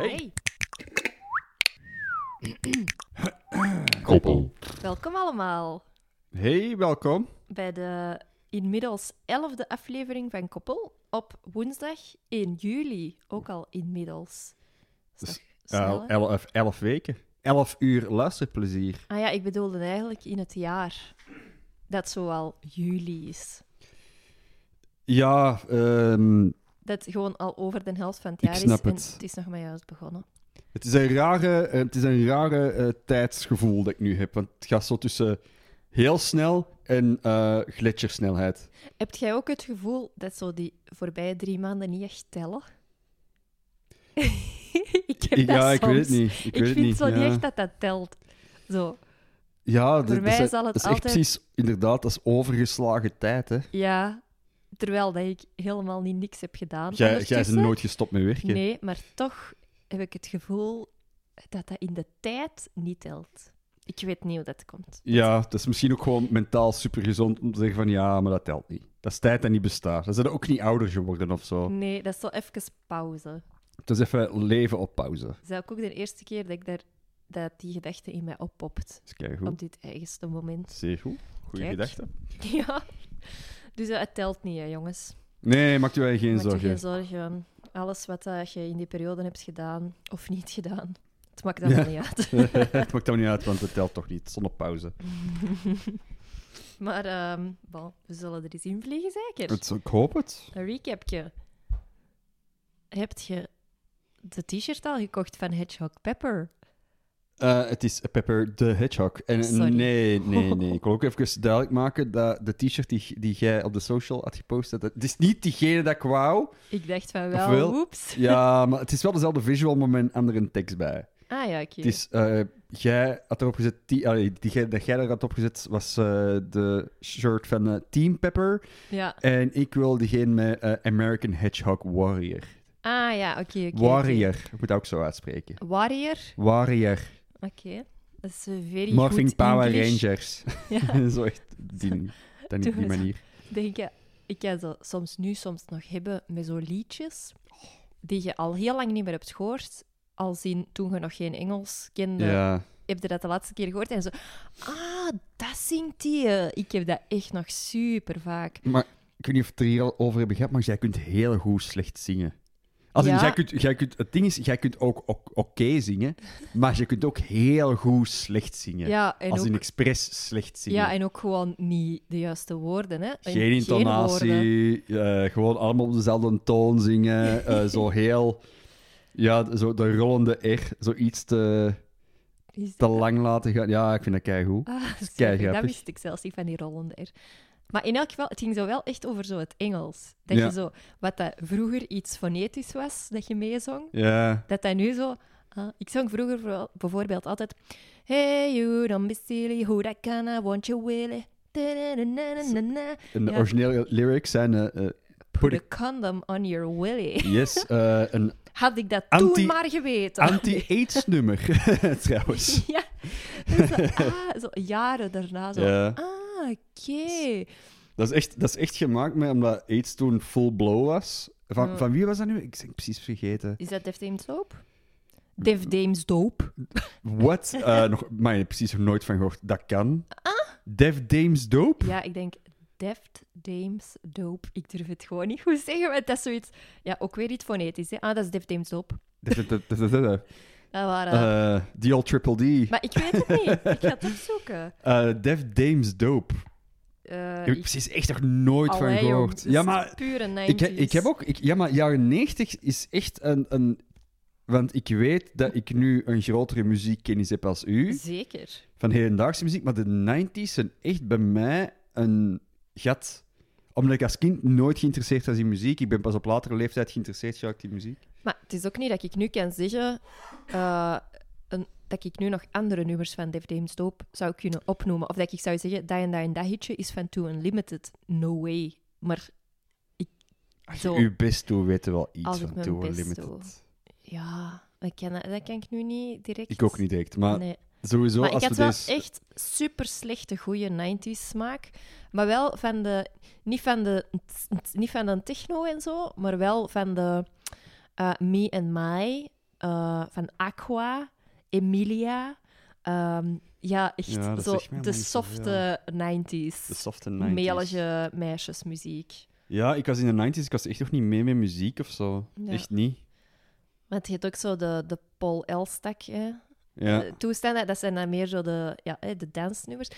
Hey. Koppel. Welkom allemaal Hey, welkom. bij de inmiddels elfde aflevering van Koppel op woensdag 1 juli. Ook al inmiddels. Dus, snel, hè? elf, elf weken. Elf uur luisterplezier. Ah ja, ik bedoelde eigenlijk in het jaar. Dat zoal juli is. Ja, ehm, Dat gewoon al over de helft van het Ik jaar snap is. En het. het is nog maar juist begonnen. het is een rare, eh, het is een rare eh, tijdsgevoel dat ik nu heb. Want het gaat zo tussen heel snel en eh gletsjersnelheid. Heb jij ook het gevoel dat zo die voorbije drie maanden niet echt tellen? ik heb dat ja, ik weet het niet. Ik, Ik, weet het vind niet. zo ja. niet echt dat dat telt. Zo, Ja, Voor dat, mij is, zal het dat is echt precies, inderdaad, is overgeslagen tijd. Hè. ja. Terwijl dat ik helemaal niet niks heb gedaan. Jij, bent nooit gestopt met werken. Nee, maar toch heb ik het gevoel dat dat in de tijd niet telt. Ik weet niet hoe dat komt. Ja, dat is misschien ook gewoon mentaal supergezond om te zeggen van ja, maar dat telt niet. Dat is tijd dat niet bestaat. Dan zijn ook niet ouder geworden of zo. Nee, dat is zo even pauze. Het is even leven op pauze. Dat is ook de eerste keer dat, ik daar, dat die gedachte in mij oppopt. Dat is keigoed. Op dit eigenste moment. Zeer goed. Kijk. gedachte. Ja. Dus eh, het telt niet, hè, jongens. Nee, maak je wel geen zorgen. geen zorgen. Alles wat eh, je in die periode hebt gedaan of niet gedaan, het maakt allemaal niet uit. het maakt dan niet uit, want het telt toch niet. Zonder pauze. maar bon, we zullen er eens in vliegen, zeker. Het, ik hoop het. Een recapje. Heb je de t-shirt al gekocht van Hedgehog Pepper? Eh, het is Pepper the Hedgehog. En Sorry. nee, nee, nee. Ik wil ook even duidelijk maken dat de t-shirt die, die jij op de social had gepost, dat het is niet diegene dat ik wou. Ik dacht van wel, wel? oeps. Ja, maar het is wel dezelfde visual, maar met een andere tekst bij. Ah ja, oké. Het is, eh, jij had erop gezet, die, jij- dat jij er had opgezet was eh, de shirt van Team Pepper. Ja. En ik wil diegene met American Hedgehog Warrior. Ah ja, oké, oké. oké. Warrior, ik moet dat ook zo uitspreken. Warrior? Warrior. Oké. Dat is very Morphing good Power English. Rangers. Ja. zo echt die, dan Doe die het. manier. Denk je, ik kan ze soms nu soms nog hebben met zo liedjes die je al heel lang niet meer hebt gehoord. Al zien toen je nog geen Engels kende, Ja. heb je dat de laatste keer gehoord en zo. Ah, dat zingt die. Ik heb dat echt nog super vaak. Maar ik weet niet of we het er hier al over hebben gehad, maar jij kunt heel goed slecht zingen. Als in, Ja. jij kunt, jij kunt, het ding is, jij kunt ook ok- oké zingen, maar je kunt ook heel goed slecht zingen. Ja, Als in ook, expres slecht zingen. ja, en ook gewoon niet de juiste woorden. Hè? En Geen intonatie, eh, gewoon allemaal op dezelfde toon zingen. eh, zo heel, ja, zo de rollende R, zoiets te, te dat- lang laten gaan. Ja, ik vind dat keigoed. Ah, keigrappig. dat wist ik zelfs niet van die rollende R. Maar in elk geval, het ging zo wel echt over zo het Engels. Dat Ja. je zo, wat dat vroeger iets fonetisch was, dat je meezong, Ja, dat dat nu zo... ah, ik zong vroeger vooral- bijvoorbeeld altijd... Hey you, don't be silly, who that kinda want you willy. En de originele lyrics zijn... eh, Put a condom on your willy. yes, eh, een Had ik dat Anti- toen maar geweten. anti-AIDS nummer, trouwens. ja. Dus zo, ah, zo jaren daarna zo... Ja. Ah, oké. Dat is echt, dat is echt gemaakt met, omdat AIDS toen full blow was. Van, Ja. van wie was dat nu? Ik ben precies vergeten. Is dat Def Dames Dope? Def Dames Dope. Wat? Eh nog, maar je hebt precies nog nooit van gehoord. Dat kan. Def Dames Dope? Ja, ik denk Deft Dames Dope. Ik durf het gewoon niet goed zeggen, maar dat is zoiets... Ja, ook weer iets fonetisch, hè. Ah, dat is Def Dames Dope. Dat- waren... Eh, The Old Triple D. Maar ik weet het niet. Ik ga het opzoeken. Eh, Def Dames Dope. Eh, Daar heb ik ik- precies echt nog nooit van Allee, jong, gehoord. is Ja, maar Pure 90s. ik, ik heb ook... Ik, ja, maar jaren 90 is echt een, een... Want ik weet dat ik nu een grotere muziekkennis heb als u. Zeker. van hedendaagse muziek, maar de 90s zijn echt bij mij een gat. Omdat ik als kind nooit geïnteresseerd was in muziek. Ik ben pas op latere leeftijd geïnteresseerd geraakt in muziek. Maar het is ook niet dat ik nu kan zeggen... eh, een, dat ik nu nog andere nummers van Def Dames Dope zou kunnen opnoemen. Of dat ik zou zeggen, dat en dat en dat hitje is van Too Unlimited. No way. Maar Als Zo. je uw best doet, weten we wel iets Als ik van Too Unlimited. doe. ja, dat kan, dat kan ik nu niet direct... Ik ook niet direct. Maar Nee. Sowieso, Maar ik als had we wel deze... echt super slechte, goede 90s smaak. Maar wel van de. Niet van de, niet van de techno en zo, maar wel van de eh, Me and My eh, van Aqua, Emilia. Ehm, ja, echt Ja, zo de maar softe 90s. De softe 90s. Melige meisjesmuziek. Ja, ik was in de 90s, ik was echt nog niet mee met muziek of zo. Ja. Echt niet. Want je hebt ook zo de, de Paul Elstak hè? Ja. eh, toestanden. Dat zijn dan meer zo de, ja, de dansnummers.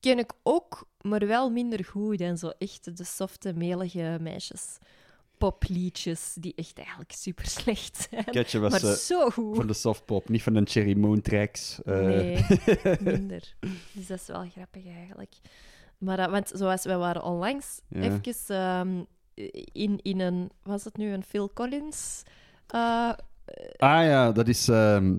Ken ik ook, maar wel minder goed dan zo echt de softe, melige meisjes. Popliedjes die echt eigenlijk super slecht zijn. Ketje was maar eh, zo goed. van de softpop, niet van de Cherry Moon tracks. Eh, Nee, minder. Dus dat is wel grappig eigenlijk. Maar dat, want zoals wij waren onlangs Ja. even ehm, in, in een, was het nu een Phil Collins? eh, Ah ja, dat is ehm,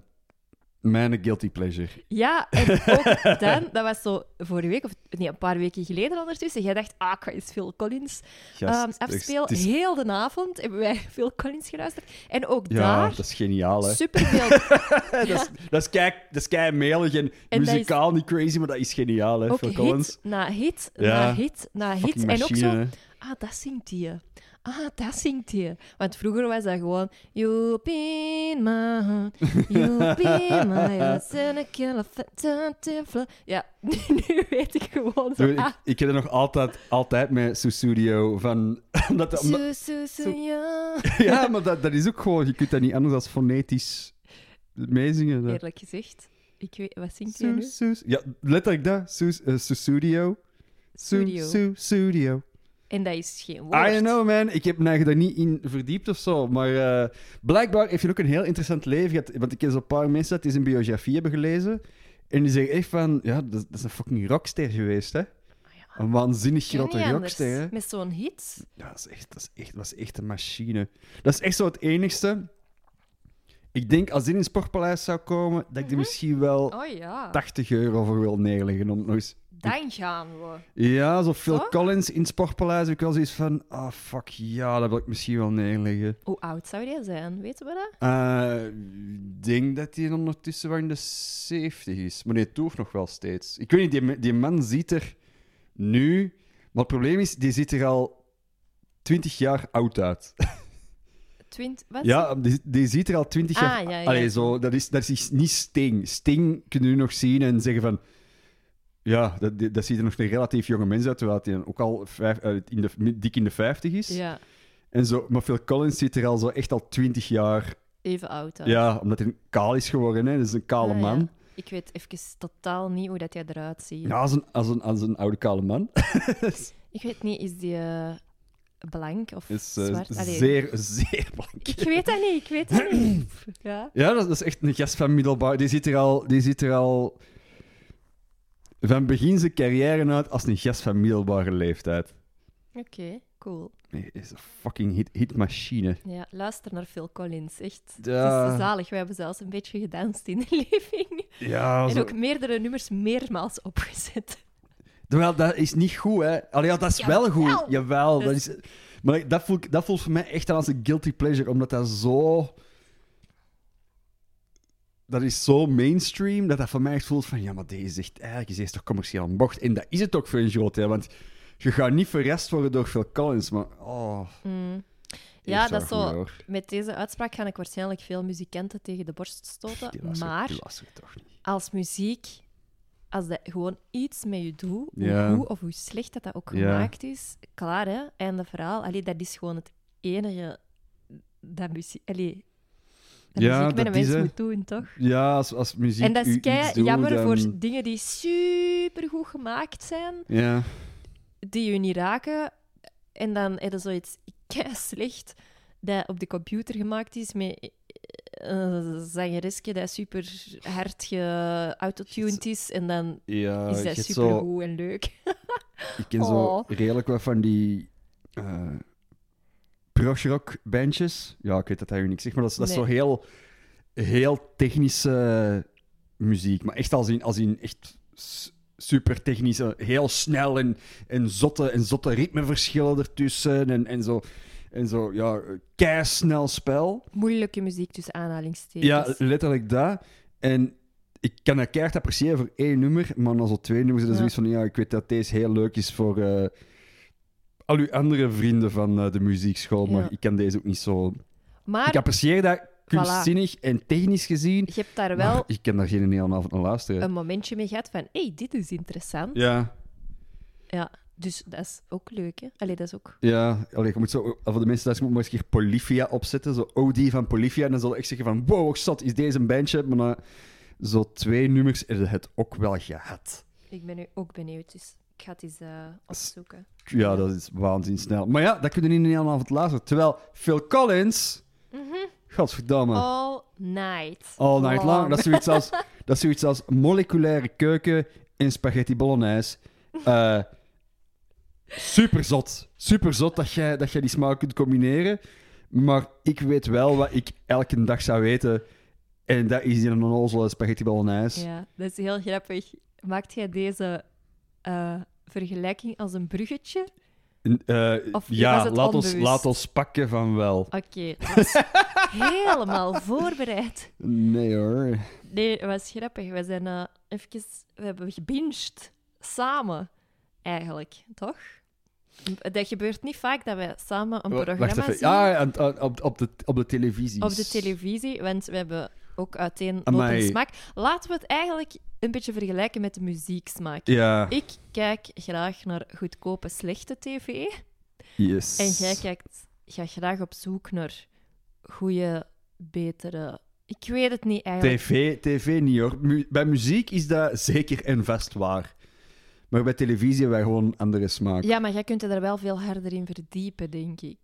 mijn guilty pleasure. ja, en ook dan, dat was zo vorige week, of nee, een paar weken geleden ondertussen. Jij dacht, ah, ik ga eens Phil Collins Gast, afspelen. is- Heel de avond hebben wij Phil Collins geluisterd. En ook ja, daar, dat is geniaal, hè. superveel dat, is, dat, is kei, dat is kei melig en, muzikaal niet crazy, maar dat is geniaal, hè, Phil hit Collins. na hit, na hit, na hit. En ook zo, ah, dat zingt hij. Ah, dat zingt hij. Want vroeger was dat gewoon... You be in my heart, you be my heart, and I kill a Ja, nu weet ik gewoon zo... Ah, ik, ik ken er nog altijd, altijd met Susudio van... omdat, omdat- su, su, su, ja. maar dat, dat is ook gewoon... Je kunt dat niet anders dan fonetisch meezingen. dat. Eerlijk gezegd. Ik weet, wat zingt hij nu? Ja, letterlijk dat. Su, uh, Susudio. En dat is geen woord. I don't know, man. Ik heb mij daar niet in verdiept of zo. Maar eh, blijkbaar heeft hij ook een heel interessant leven gehad. Want ik ken zo'n paar mensen dat die zijn biografie hebben gelezen. En die zeggen echt van... Ja, dat, dat is een fucking rockster geweest, hè. Ah. Een waanzinnig grote rockster, hè. Met zo'n hit. Ja, dat is echt, dat is echt, was echt een machine. Dat is echt zo het enigste. Ik denk, als dit in het Sportpaleis zou komen, dat ik er misschien wel Oh ja. 80 euro voor wil neerleggen. Om nog eens... Dan gaan we. Ja, zo Phil? Collins in het Sportpaleis heb ik wel zoiets van... Ah, fuck, ja, dat wil ik misschien wel neerleggen. Hoe oud zou die zijn? Weten we dat? Eh, Ik denk dat hij ondertussen wel in de 70 is. Maar nee, toert nog wel steeds. Ik weet niet, die, die man ziet er nu... Maar het probleem is, die ziet er al 20 jaar oud uit. Twint, wat? Ja, die, die ziet er al 20 jaar... Ah, ja, ja. Allee, zo, dat, is, dat is niet Sting. Sting kun je nu nog zien en zeggen van... Ja, dat, dat ziet er nog een relatief jonge mens uit, terwijl hij ook al vijf, eh, in de, dik in de 50 is. Ja, En zo, maar Phil Collins ziet er al zo echt al 20 jaar... even oud. hè. Ja, omdat hij kaal is geworden, hè. Dat is een kale Ah, ja. man. Ik weet even totaal niet hoe dat jij eruit ziet. Ja, als een, als een, als een oude kale man. Ik weet niet, is die eh, blank of is eh, zwart? Allee, zeer, zeer blank. Ik weet dat niet, ik weet dat niet. Ja. Ja, dat, is echt een gast van middelbaar. Die zit er al, die zit er al van begin zijn carrière uit als een gast van middelbare leeftijd. Oké, cool. Nee, is een fucking hit, hitmachine. Ja, luister naar Phil Collins, echt. Ja. Het is zalig. We hebben zelfs een beetje gedanst in de living. Ja, En zo- ook meerdere nummers meermaals opgezet. Terwijl, dat is niet goed, hè. Allee, ja, dat is wel goed. Jawel, dat is... Maar dat voelt, dat voelt voor mij echt als een guilty pleasure, omdat dat zo... Dat is zo mainstream, dat dat voor mij echt voelt van... Ja, maar deze is echt... Eigenlijk is deze toch commercieel aan bocht. En dat is het ook voor een groot deel, want je gaat niet verrast worden door Phil Collins, maar... Oh, Mm. Ja, dat zo. hoor. Met deze uitspraak ga ik waarschijnlijk veel muzikanten tegen de borst stoten. Die Maar die luistert toch niet. als muziek, als dat gewoon iets met je doet, hoe Ja. goed of hoe slecht dat, dat ook Ja. gemaakt is, klaar hè, einde verhaal. Allee, dat is gewoon het enige dat muziek, allee, dat Ja, muziek met een is, mens moet doen, toch? Ja, als, als muziek en dat is kei doet, jammer dan- voor dingen die super goed gemaakt zijn, Ja. die je niet raken. En dan heb je zoiets kei slecht dat op de computer gemaakt is met een zangeresje dat super hard geautotuned is. En dan Ja, is dat super zo... goed en leuk. Ik ken zo Oh. redelijk wat van die eh progrock bandjes. Ja, ik weet dat hij u niks zegt, maar dat is, dat is Nee. zo heel, heel technische muziek. Maar echt als in, als in echt super technische, heel snel en, en, zotte, en zotte ritmeverschillen ertussen. En, en zo, en zo ja, keisnel spel. Moeilijke muziek tussen aanhalingstekens. Ja, letterlijk dat. En ik kan dat keihard appreciëren voor één nummer, maar na zo twee nummers is het Ja. zoiets van, ja, ik weet dat deze heel leuk is voor eh, al uw andere vrienden van eh, de muziekschool, Ja. maar ik kan deze ook niet zo... maar Ik apprecieer dat kunstzinnig en technisch gezien. Je hebt daar wel ik kan daar geen hele avond naar luisteren. een momentje mee gehad van, hé, hey, dit is interessant. Ja, Ja, dus dat is ook leuk, hè? Allee, dat is ook... ja. Allee, je moet zo, voor de mensen thuis moet maar eens een keer Polyphia opzetten. Zo OD van Polyphia. En dan zal ik zeggen van, wow, zat is deze een bandje. Maar na zo twee nummers je het ook wel gehad. Ik ben nu ook benieuwd, dus ik ga het eens eh, opzoeken. Ja, dat is waanzinnig snel. Maar ja, dat kun je niet in een hele avond luisteren. Terwijl Phil Collins... Godverdamme. All night. All night long. Dat is zoiets als, dat is zoiets als moleculaire keuken in spaghetti bolognese. Eh super zot. Super zot dat jij, dat jij die smaak kunt combineren. Maar ik weet wel wat ik elke dag zou weten. En dat is een onnozele spaghetti bolognese. Ja, dat is heel grappig. Maakt jij deze eh, vergelijking als een bruggetje? Eh, Of ja, laat ons, laat ons pakken van wel. Oké, helemaal voorbereid. Nee hoor. Nee, het was grappig. We zijn eh even... We hebben gebinged. Samen, eigenlijk. Toch? Dat gebeurt niet vaak dat wij samen een Wa- programma zien Ja, aan- aan- op, op, de, op de televisie. op de televisie, want we hebben ook uiteenlopende Amai. smaak. Laten we het eigenlijk een beetje vergelijken met de muzieksmaak. Ja, Ik kijk graag naar goedkope, slechte tv. yes. En jij kijkt, gaat graag op zoek naar goede, betere... Ik weet het niet eigenlijk. TV, TV niet hoor. Mu- bij muziek is dat zeker en vast waar. Maar bij televisie hebben wij gewoon andere smaak. Ja, Ja, maar jij kunt je daar wel veel harder in verdiepen, denk ik.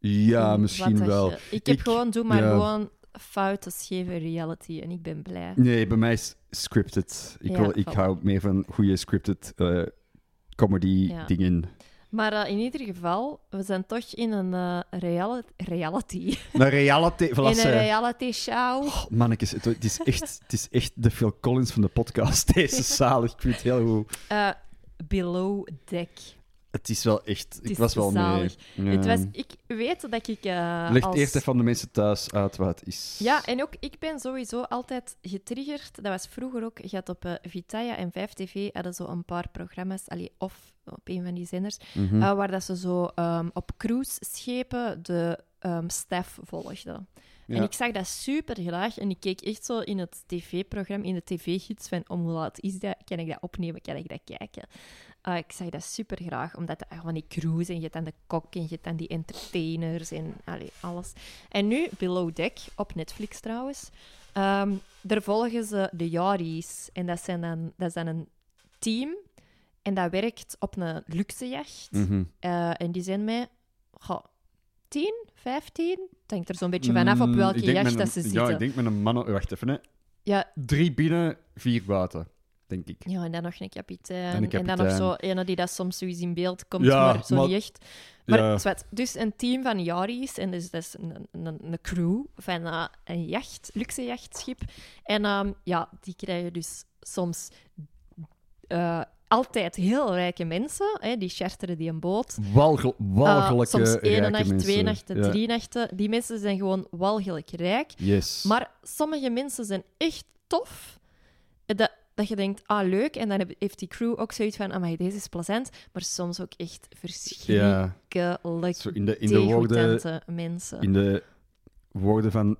In misschien wel. je- Ik heb Ik- gewoon, doe maar ja. gewoon foute, scheve reality en ik ben blij. Nee, bij mij is scripted. Ik, Ja, wil, ik hou meer van goede scripted eh, comedy Ja. dingen. Maar eh, in ieder geval, we zijn toch in een eh, reali- reality. Een reality... in een reality show. Oh, mannetjes, het, het is echt, het is echt de Phil Collins van de podcast. Deze zalig. Ik vind het heel goed. Below Deck. Het is wel echt... Het ik was wel zalig. mee. Het was, ik weet dat ik eh, Leg als... eerst even aan de mensen thuis uit wat het is. Ja, en ook ik ben sowieso altijd getriggerd. Dat was vroeger ook. Je had op eh, Vitaya en 5TV hadden zo een paar programma's, allee, of op een van die zenders, Mhm. eh, waar dat ze zo ehm, op cruiseschepen de ehm staff volgden. Ja. En ik zag dat super graag en ik keek echt zo in het tv-programma, in de tv-gids van om hoe laat is dat, kan ik dat opnemen, kan ik dat kijken. Eh, ik zag dat super graag, omdat het van die cruise en je hebt dan de kok en je hebt dan die entertainers en allee, alles. En nu Below Deck, op Netflix trouwens, ehm, daar volgen ze de Yaris. En dat, zijn dan, dat is dan een team en dat werkt op een luxe jacht. Mhm. Eh, en die zijn met goh, 10, 15. Het hangt er zo'n beetje vanaf op Mm, welke jacht dat ze zitten. Ja, ik denk met een man... Wacht even, hè. ja, Drie binnen, vier buiten, denk ik. ja, en dan nog een kapitein. En dan nog zo ene die dat soms zoiets in beeld komt, Ja, maar zo maar- niet echt. Maar ja. zwart, dus een team van Yaris, en dus dat is een, een, een crew van eh, een jacht, luxe jachtschip. En ehm, ja, die krijgen dus soms eh, altijd heel rijke mensen, hè, die charteren die een boot. Walgel, Eh, walgelijke soms één nacht, twee nachten, Ja. drie nachten. Die mensen zijn gewoon walgelijk rijk. Yes. Maar sommige mensen zijn echt tof. Dat, dat je denkt, ah, leuk. En dan heeft die crew ook zoiets van, amai, deze is plezant. Maar soms ook echt verschrikkelijk ja, in de, in de woorden... mensen. In de woorden van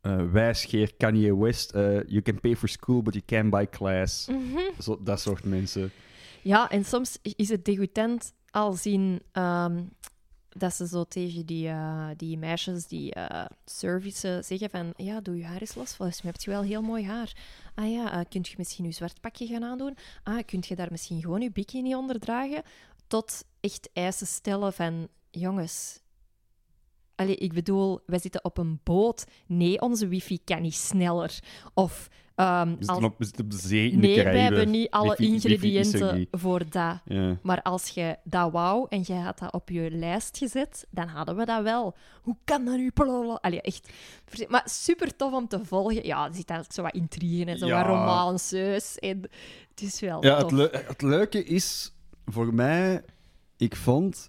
eh wijsgeer Kanye West... eh, you can pay for school, but you can't buy class. Mhm. Zo, dat soort mensen. Ja, en soms is het degoutant al zien ehm, dat ze zo tegen die, eh, die meisjes die eh servicen zeggen van ja, doe je haar eens los. Volgens mij heb je wel heel mooi haar. Ah ja, eh, kunt je misschien je zwart pakje gaan aandoen? Ah, kunt je daar misschien gewoon je bikini onder dragen? Tot echt eisen stellen van jongens... Allee, ik bedoel, wij zitten op een boot. Nee, onze wifi kan niet sneller. Of ehm, We als- zitten, op, we zitten op de zee in de Nee, wij Caraïben. hebben niet alle ingrediënten voor dat. Ja. Maar als je dat wou en je had dat op je lijst gezet, dan hadden we dat wel. Hoe kan dat nu? Allee, echt. Maar super tof om te volgen. Ja, er zit eigenlijk zo wat intrigue en zo Ja. wat romanceus. En het is wel Ja, tof. het, leu- het leuke is voor mij, ik vond,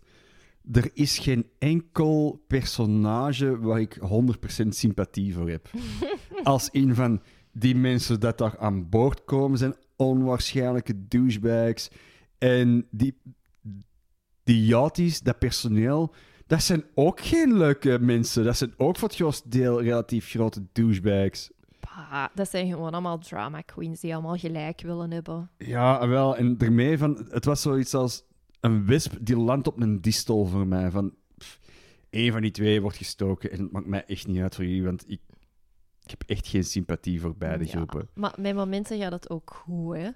er is geen enkel personage waar ik 100% sympathie voor heb. Als in van die mensen dat daar aan boord komen zijn onwaarschijnlijke douchebags. En die, die yachties, dat personeel, Dat zijn ook geen leuke mensen. Dat zijn ook voor het grootste deel relatief grote douchebags. Bah, dat zijn gewoon allemaal drama queens die allemaal gelijk willen hebben. Ja, wel. En ermee van... Het was zoiets als een wisp die landt op een distel voor mij. Van... één van die twee wordt gestoken en het maakt mij echt niet uit voor jullie, want ik, ik heb echt geen sympathie voor beide Ja, groepen. Maar met momenten gaat het ook goed, hè.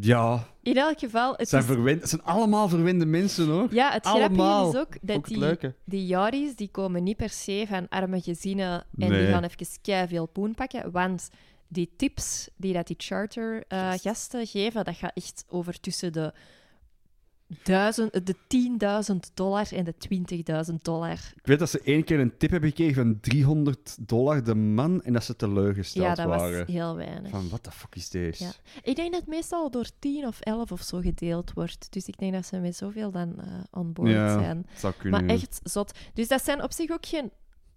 Ja, In elk geval, het zijn, is... verwend, het zijn allemaal verwende mensen, hoor. Ja, het Allemaal. grappige is ook dat Ook die, leuke. die Jaris, die komen niet per se van arme gezinnen en die gaan even veel poen pakken, want die tips die dat die charter-gasten geven, dat gaat echt over tussen de, duizend, de 10.000 dollar en de 20.000 dollar. Ik weet dat ze één keer een tip hebben gekregen van 300 dollar de man en dat ze teleurgesteld Ja, dat waren. was heel weinig. Van, what the fuck is deze? Ja. Ik denk dat het meestal door 10 of 11 of zo gedeeld wordt. Dus ik denk dat ze met zoveel dan eh on board Ja, zijn. Zou kunnen. Maar echt zot. Dus dat zijn op zich ook geen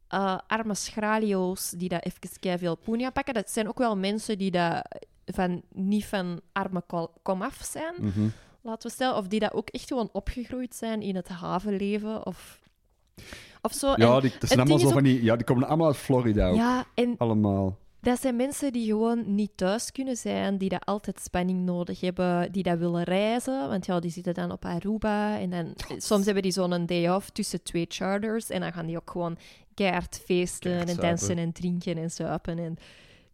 eh, arme schralio's die dat even veel poen gaan pakken. Dat zijn ook wel mensen die dat van, niet van arme komaf zijn, Mhm. Laten we stellen. Of die dat ook echt gewoon opgegroeid zijn in het havenleven of, of zo. Ja, En- die, dat zijn allemaal zo is van die... Ja, die komen allemaal uit Florida ook. ja, en Allemaal. dat zijn mensen die gewoon niet thuis kunnen zijn, die dat altijd spanning nodig hebben, die dat willen reizen. Want ja, die zitten dan op Aruba en dan soms hebben die zo'n day off tussen twee charters en dan gaan die ook gewoon keihard feesten Keihard en dansen en drinken en zuipen. En...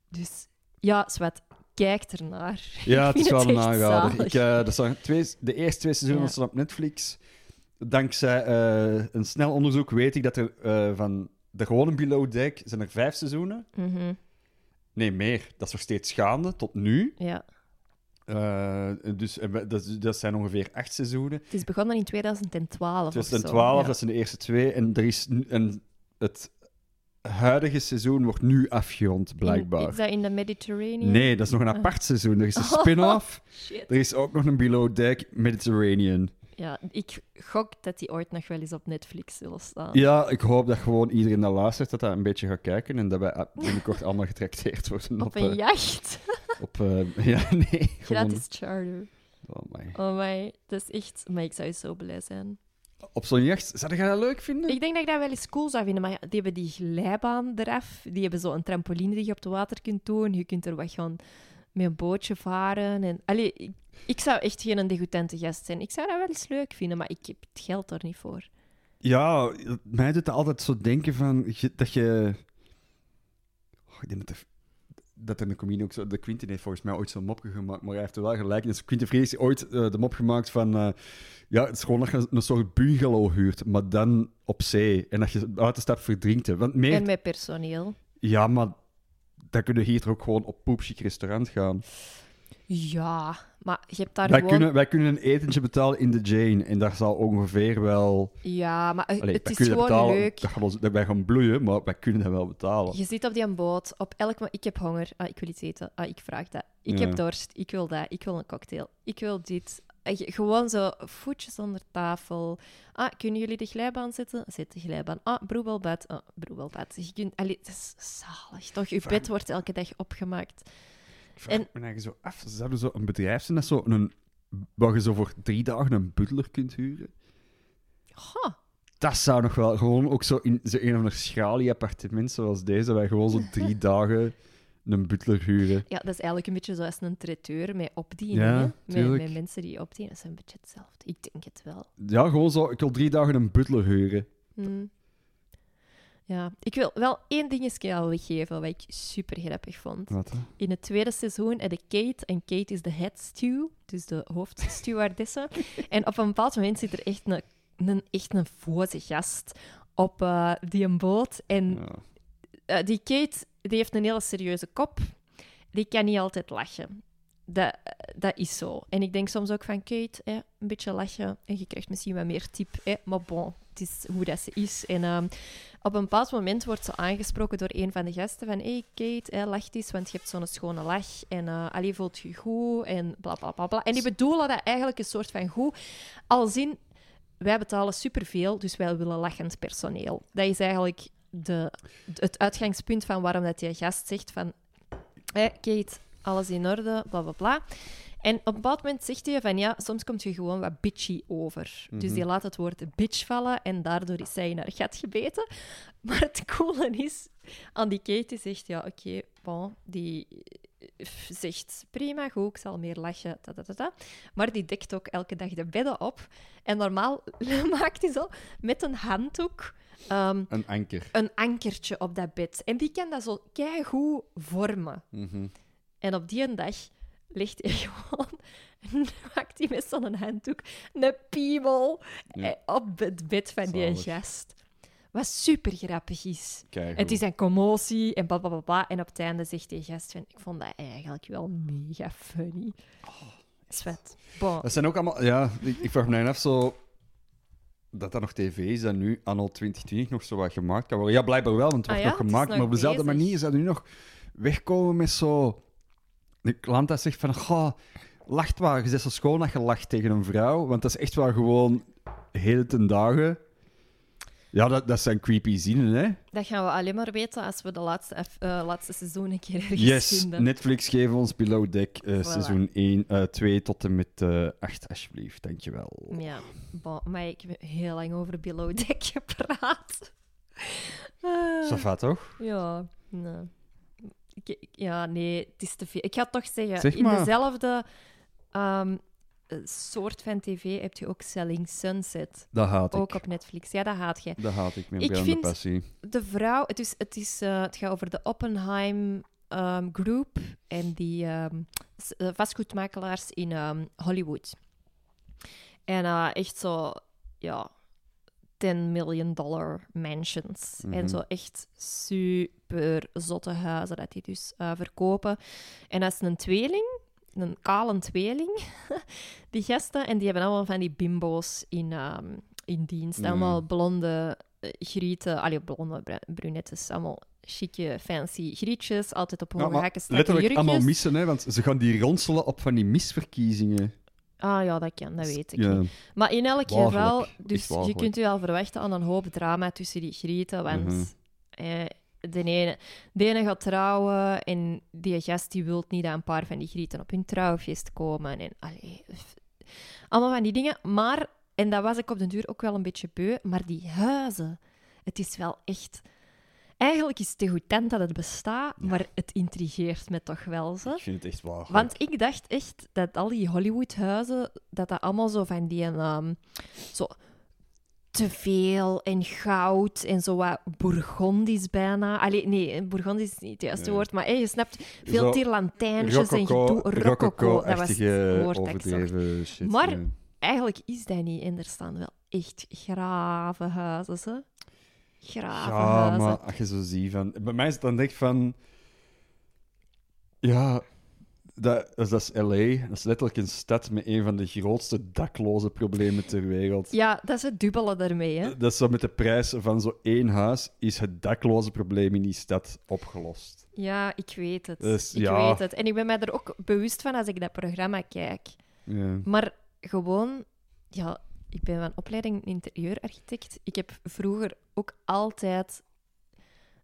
Dus ja, zwart, kijk ernaar. Ja, Ik het is wel een aanrader. Ik, eh, dat zijn twee, de eerste twee seizoenen Ja. staan op Netflix. Dankzij eh, een snel onderzoek weet ik dat er eh, van de gewone Below Deck zijn er vijf seizoenen. Mhm, Nee, meer. Dat is nog steeds gaande, tot nu. Ja, dus dat, dat zijn ongeveer acht seizoenen. het is begonnen in 2012 of zo. 2012, ja. dat zijn de eerste twee. En, er is, en het huidige seizoen wordt nu afgerond, blijkbaar. In- is dat in de Mediterranean? Nee, dat is nog een Ah. apart seizoen. Er is een spin-off. Shit. Er is ook nog een Below Deck Mediterranean. Ja, ik gok dat die ooit nog wel eens op Netflix zullen staan. Ja, ik hoop dat gewoon iedereen dat luistert, dat dat een beetje gaat kijken en dat wij binnenkort allemaal getrakteerd worden op... Op een eh, jacht. op eh, ja, nee. Gewoon, Gratis charter. oh my. Oh my, dat is echt... Maar ik zou zo blij zijn. Op zo'n jacht, zou je dat leuk vinden? Ik denk dat ik dat wel eens cool zou vinden, maar ja, die hebben die glijbaan eraf. Die hebben zo een trampoline die je op het water kunt doen. Je kunt er wat gaan met een bootje varen. En, allee, ik, ik zou echt geen degoutante gast zijn. Ik zou dat wel eens leuk vinden, maar ik heb het geld er niet voor. Ja, mij doet het altijd zo denken van je- dat je. Oh, ik denk dat, dat er een comedian ook zo. De Quinten heeft volgens mij ooit zo'n mopje gemaakt, maar hij heeft er wel gelijk. Dus Quinten Vrees heeft ooit eh, de mop gemaakt van. eh, ja, het is gewoon dat je een soort bungalow huurt, maar dan op zee. En dat je buiten stapt verdrinkt. hè. Want meer. En met personeel. Ja, maar dan kunnen we hier ook gewoon op poepchic restaurant gaan. Ja, maar je hebt daar Wij, gewoon... kunnen, wij kunnen een etentje betalen in de Jane en daar zal ongeveer wel. Ja, maar eh, Allee, het is gewoon betalen, leuk. Dat, ons, dat wij gaan bloeien, maar wij kunnen dat wel betalen. Je zit op die boot, op elk moment, ik heb honger, ah, ik wil iets eten, ah, ik vraag dat. Ik Ja. heb dorst, ik wil dat, ik wil een cocktail, ik wil dit. Eh, Gewoon zo voetjes onder tafel. Ah, kunnen jullie de glijbaan zetten? Zet de glijbaan. Ah, broebelbad. Ah, broebelbad. Je kunt, allee, het is zalig, toch? Je bed wordt elke dag opgemaakt. Ik vraag En- me eigenlijk zo af, zouden zo een bedrijf zijn dat zo een, waar je zo voor drie dagen een butler kunt huren? Ha, Dat zou nog wel gewoon ook zo in zo een of ander schralie appartement zoals deze, waar je gewoon zo drie dagen een butler huren. ja, dat is eigenlijk een beetje zoals een traiteur met opdiening. Ja? Met, met mensen die opdienen. Dat is een beetje hetzelfde. Ik denk het wel. Ja, gewoon zo, ik wil drie dagen een butler huren. Hmm. Ja, ik wil wel één dingetje al weggeven wat ik super grappig vond. Wat? In het tweede seizoen heb je Kate, en Kate is de head stew, dus de hoofdstewardesse. en op een bepaald moment zit er echt een, een, echt een voze gast op eh, die een boot. En Ja. eh, die Kate die heeft een hele serieuze kop. Die kan niet altijd lachen. Dat, dat is zo. En ik denk soms ook van Kate, hè, een beetje lachen en je krijgt misschien wat meer tip. Hè, maar bon, het is hoe dat ze is. En ehm, op een bepaald moment wordt ze aangesproken door een van de gasten van hey Kate, hè, lach eens, want je hebt zo'n schone lach en allee, voelt je goed en bla bla bla bla. En die bedoelen dat eigenlijk een soort van goed, als in wij betalen superveel, dus wij willen lachend personeel. Dat is eigenlijk de, het uitgangspunt van waarom dat die gast zegt van... Hé, Kate, alles in orde, bla bla bla. En op een bepaald moment zegt hij van ja, soms komt je gewoon wat bitchy over. Dus die laat het woord bitch vallen en daardoor is zij in haar gat gebeten. Maar het coole is, aan die Katie zegt ja, oké, bon, die eh, zegt prima, goed, ik zal meer lachen, ta, ta, ta, ta. maar die dekt ook elke dag de bedden op. En normaal maakt hij zo met een handdoek ehm, Een anker. een ankertje op dat bed. En die kan dat zo keigoed vormen. Mhm. En op die een dag ligt hij gewoon... maakt hij met zo'n handdoek een piemel Ja. eh, op het bed van die gast. Wat super grappig is. Keigoed. Het is een commotie en bla bla bla, bla. En op het einde zegt die gast van... Ik vond dat eigenlijk wel mega funny. Zwet. Bon. Dat zijn ook allemaal... Ja, ik, ik vraag me af zo... Dat dat nog tv is dat nu, anno 2020, nog zo wat gemaakt kan worden. Ja, blijkbaar wel, want het Ah wordt ja, nog is gemaakt. nog maar op dezelfde bezig. manier zou er nu nog wegkomen met zo... Een klant dat zegt van... Goh, lacht waar. Je zegt zo schoon dat je lacht tegen een vrouw. Want dat is echt wel gewoon... Hele ten dagen... Ja, dat, dat zijn creepy zinnen, hè? Dat gaan we alleen maar weten als we de laatste, eh, laatste seizoen een keer ergens Yes, vinden. Netflix geef ons Below Deck eh, Voilà. seizoen 1, eh 2 tot en met eh 8, alsjeblieft. Dankjewel. Ja, bon, maar ik heb heel lang over Below Deck gepraat. Va toch? ja, nee. Ik- ja, nee, het is te veel. Ik ga het toch zeggen, Zeg in dezelfde ehm, eh, soort van tv heb je ook Selling Sunset. Dat haat ik. Ook op Netflix. Ja, dat haat je. Dat haat ik met Ik vind- passie. De vrouw, het, is, het, is, eh, het gaat over de Oppenheim ehm, Group en die ehm, eh, vastgoedmakelaars in Hollywood. En echt zo, ja, 10 million dollar mansions. En Mhm. zo echt super zotte huizen dat die dus eh, verkopen. En dat is een tweeling, een kale tweeling, die gasten. En die hebben allemaal van die bimbo's in, ehm, in dienst. Ja. Allemaal blonde eh, grieten, allee, blonde bru- brunettes, allemaal chique, fancy grietjes, altijd op Ja, hoge maar hakken, letterlijk jurkjes. allemaal missen, hè, want ze gaan die ronselen op van die misverkiezingen. Ah ja, dat kan, dat weet ik Ja. niet. Maar in elk geval, dus je kunt u al verwachten aan een hoop drama tussen die grieten, want Mhm. eh, de, ene, de ene gaat trouwen en die gast die wil niet dat een paar van die grieten op hun trouwfeest komen. En, allee, allemaal van die dingen. Maar, en dat was ik op den duur ook wel een beetje beu, maar die huizen, het is wel echt... Eigenlijk is het degoutant dat het bestaat, maar het intrigeert me toch wel. Zo. Ik vind het echt walgelijk. Want ik dacht echt dat al die Hollywood-huizen, dat dat allemaal zo van die, ehm, zo te veel en goud en zo wat Bourgondisch bijna. Allee, nee, Bourgondisch is niet het juiste woord, maar hey, je snapt, veel Zo tierlantijntjes en gedoe. Rococo, dat was het woord shit. Maar-. Eigenlijk is dat niet en er staan wel echt grave huizen. Grave Ja, maar als je zo ziet van... Bij mij is het dan denk ik van... Ja, dat, dat is L.A. Dat is letterlijk een stad met een van de grootste dakloze problemen ter wereld. Ja, dat is het dubbele daarmee, hè. Dat is zo met de prijs van zo één huis, is het dakloze probleem in die stad opgelost. Ja, ik weet het. Dus, ik ja. weet het. En ik ben mij er ook bewust van als ik dat programma kijk. Ja. Maar gewoon, ja, ik ben van opleiding interieurarchitect. Ik heb vroeger ook altijd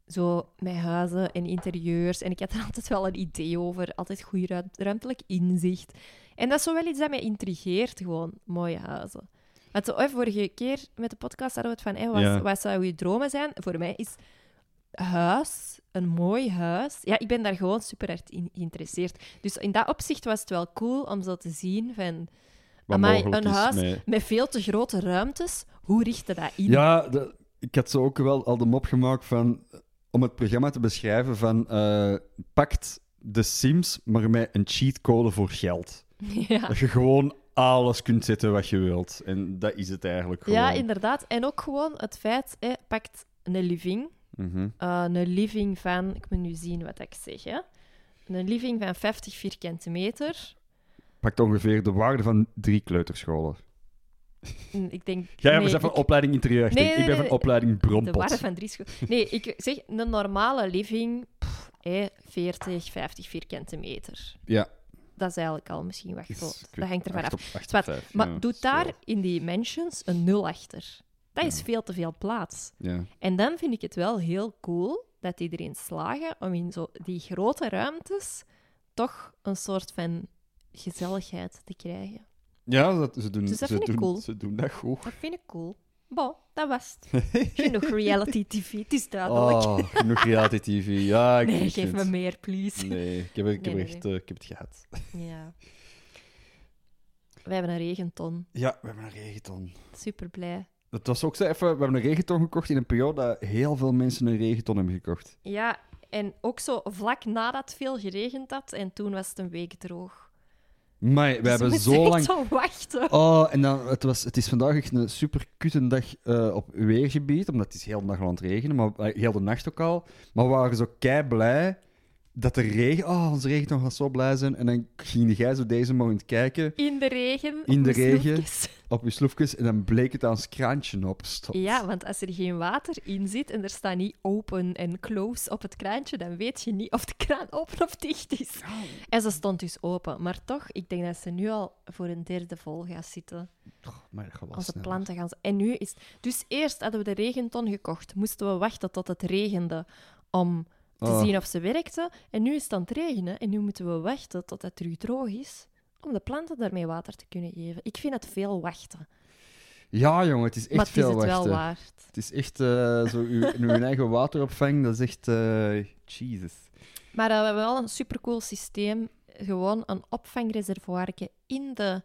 zo met huizen en interieurs. En ik had er altijd wel een idee over. Altijd goed ruim- ruimtelijk inzicht. En dat is zo wel iets dat mij intrigeert, gewoon mooie huizen. Want zo, vorige keer met de podcast hadden we het van, wat, Ja. wat zou je dromen zijn? Voor mij is huis, een mooi huis. Ja, ik ben daar gewoon super hard in geïnteresseerd. Dus in dat opzicht was het wel cool om zo te zien van... Wat Amai, mogelijk een is huis met- met veel te grote ruimtes, hoe richt je dat in? Ja, de- ik had zo ook wel al de mop gemaakt van... Om het programma te beschrijven van... eh, pakt de Sims, maar met een cheatcode voor geld. Ja. Dat je gewoon alles kunt zetten wat je wilt. En dat is het eigenlijk gewoon. Ja, inderdaad. En ook gewoon het feit, hè, pakt een living. Mhm. eh, een living van, ik moet nu zien wat ik zeg, hè. Een living van 50 vierkante meter. Pakt ongeveer de waarde van drie kleuterscholen. Hm, Ik denk... Jij nee, bent van ik- opleiding interieur. Nee, nee, ik ben van nee. opleiding De brompot. waarde van drie scho- Nee, ik zeg een normale living, pff, hè, 40, 50 vierkante meter. Ja. Dat is eigenlijk al misschien wat groot. Dat hangt ervan af. op- acht op Zwart, vijf, Maar ja, doe is wel- daar in die mansions een nul achter. Dat is Ja. veel te veel plaats. Ja. En dan vind ik het wel heel cool dat die erin slagen om in zo die grote ruimtes toch een soort van gezelligheid te krijgen. Ja, dat, ze, doen, Dus dat ze, vind ik doen, cool. ze doen dat goed. Dat vind ik cool. Bon, dat was het. Genoeg reality tv, het is duidelijk. Oh, genoeg reality tv. Ja, ik, nee, geef me meer, please. Nee, ik heb, ik heb, Nee, nee, echt, eh, ik heb het gehad. Ja. We hebben een regenton. Ja, we hebben een regenton. Super blij. Dat was ook zo even... We hebben een regenton gekocht in een periode dat heel veel mensen een regenton hebben gekocht. Ja, en ook zo vlak nadat veel geregend had. En toen was het een week droog. Maar we Dus hebben zo lang... zo wachten. Oh, en dan, het, was, het is vandaag echt een super kutte dag eh, op weergebied, omdat het is heel de dag aan het regenen, maar eh, heel de nacht ook al. Maar we waren zo kei blij dat de regen... Oh, onze regenton gaat zo blij zijn. En dan ging jij zo deze morgen kijken In de regen. In op de regen. op je sloefjes en dan bleek het aan ons kraantje opstond. Ja, want als er geen water in zit en er staat niet open en close op het kraantje, dan weet je niet of de kraan open of dicht is. En ze stond dus open. Maar toch, ik denk dat ze nu al voor een derde vol gaat zitten. Oh, maar Onze planten gaan... En nu is... Dus eerst hadden we de regenton gekocht. Moesten we wachten tot het regende om te Oh. zien of ze werkte. En nu is het aan het regenen. En nu moeten we wachten tot het terug droog is. Om de planten daarmee water te kunnen geven. Ik vind het veel wachten. Ja, jongen, het is echt maar het is veel het wel wachten. waard. Het is echt eh, zo, uw, uw eigen wateropvang, dat is echt... eh Jesus. Maar eh, we hebben wel een supercool systeem. Gewoon een opvangreservoirje in de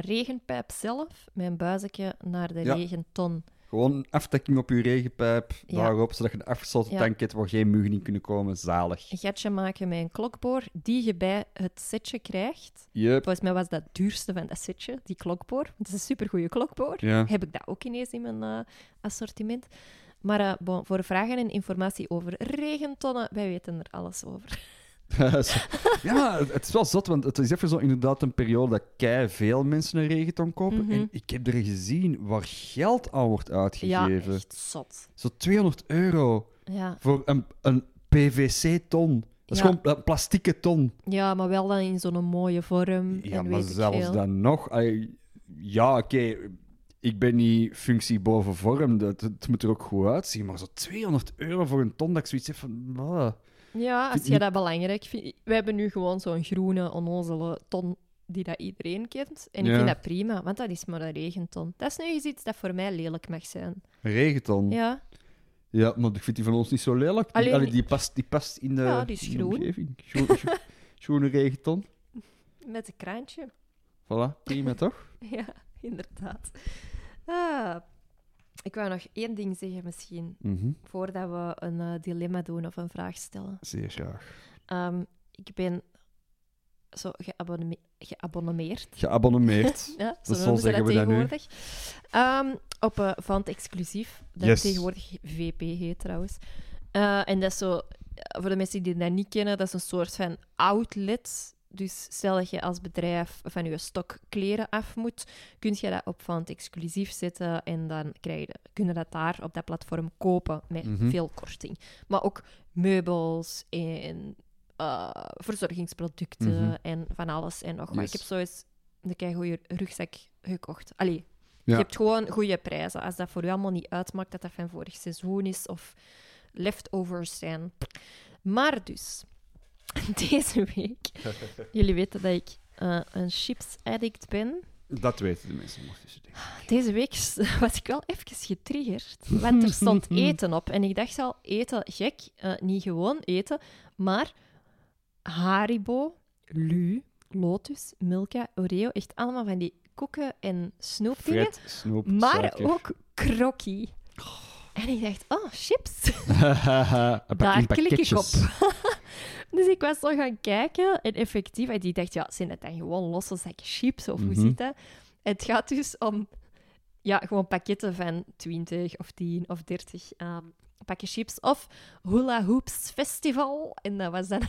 regenpijp zelf. Met een buizetje naar de Ja. regenton. Gewoon afdekking op je regenpijp, Ja. daarop, zodat je een afgesloten tank hebt waar geen muggen in kunnen komen. Zalig. Een gatje maken met een klokboor die je bij het setje krijgt. Yep. Volgens mij was dat het duurste van dat setje, die klokboor. Het is een supergoeie klokboor. Heb ik dat ook ineens in mijn eh, assortiment. Maar eh, bon, voor vragen en informatie over regentonnen, wij weten er alles over. Ja, het is wel zot, want het is even zo inderdaad een periode dat kei veel mensen een regenton kopen. Mhm. En ik heb er gezien waar geld aan wordt Ja, uitgegeven. echt zot. Zo 200 euro Ja. voor een, een PVC-ton. Dat is Ja. gewoon een plastieke ton. ja, maar wel dan in zo'n mooie vorm. Ja, en maar zelfs dan nog. ja, oké. ik ben niet functie boven vorm. Dat, het moet er ook goed uitzien. Maar zo 200 euro voor een ton dat ik zoiets heb van. Ja, als je- dat belangrijk vindt. We hebben nu gewoon zo'n groene, onnozele ton die dat iedereen kent. En ik Ja. vind dat prima, want dat is maar een regenton. Dat is nu eens iets dat voor mij lelijk mag zijn. Een regenton. Ja. Ja, maar ik vind die van ons niet zo lelijk. Die, Alleen- allee, die, past, die past in de, Ja, die is in de groen. omgeving. Groen, gro- groene regenton. met een kraantje. Voilà, prima toch? Ja, inderdaad. Ah, ik wou nog één ding zeggen misschien, Mhm. voordat we een eh, dilemma doen of een vraag stellen. Zeer graag. Ehm, ik ben zo geabonne- geabonneerd. Geabonneerd. Ja, zo ze zeggen dat we dat nu. tegenwoordig. Ehm, op uh, Vant Exclusief, dat Yes. tegenwoordig VP heet trouwens. Eh, en dat is zo, voor de mensen die dat niet kennen, dat is een soort van outlet. Dus stel dat je als bedrijf van je stok kleren af moet, kun je dat op Vant Exclusief zetten en dan krijg je, kun je dat daar op dat platform kopen met Mhm. veel korting. Maar ook meubels en eh, verzorgingsproducten Mhm. en van alles en nog wat. Yes. Ik heb zo eens een goede rugzak gekocht. Allee, Ja. je hebt gewoon goede prijzen. Als dat voor je allemaal niet uitmaakt dat dat van vorig seizoen is of leftovers zijn. Maar dus, deze week, jullie weten dat ik eh, een chips addict ben. Dat weten de mensen ondertussen. denk ik. Deze week was ik wel even getriggerd, want er stond eten op. En ik dacht al, eten gek, eh, niet gewoon eten, maar Haribo, Lu, Lotus, Milka, Oreo, echt allemaal van die koeken en snoepdingen. Fred, snoep, Maar suiker. ook krokkie. En ik dacht, oh, chips. Daar klik ik op. dus ik was zo gaan kijken en effectief, en die dacht, ja, zijn het dan gewoon losse zakken chips of hoe Mhm. zit dat? Het gaat dus om, ja, gewoon pakketten van 20 of 10 of 30 ehm pakken chips of Hula Hoops Festival. En dat was dan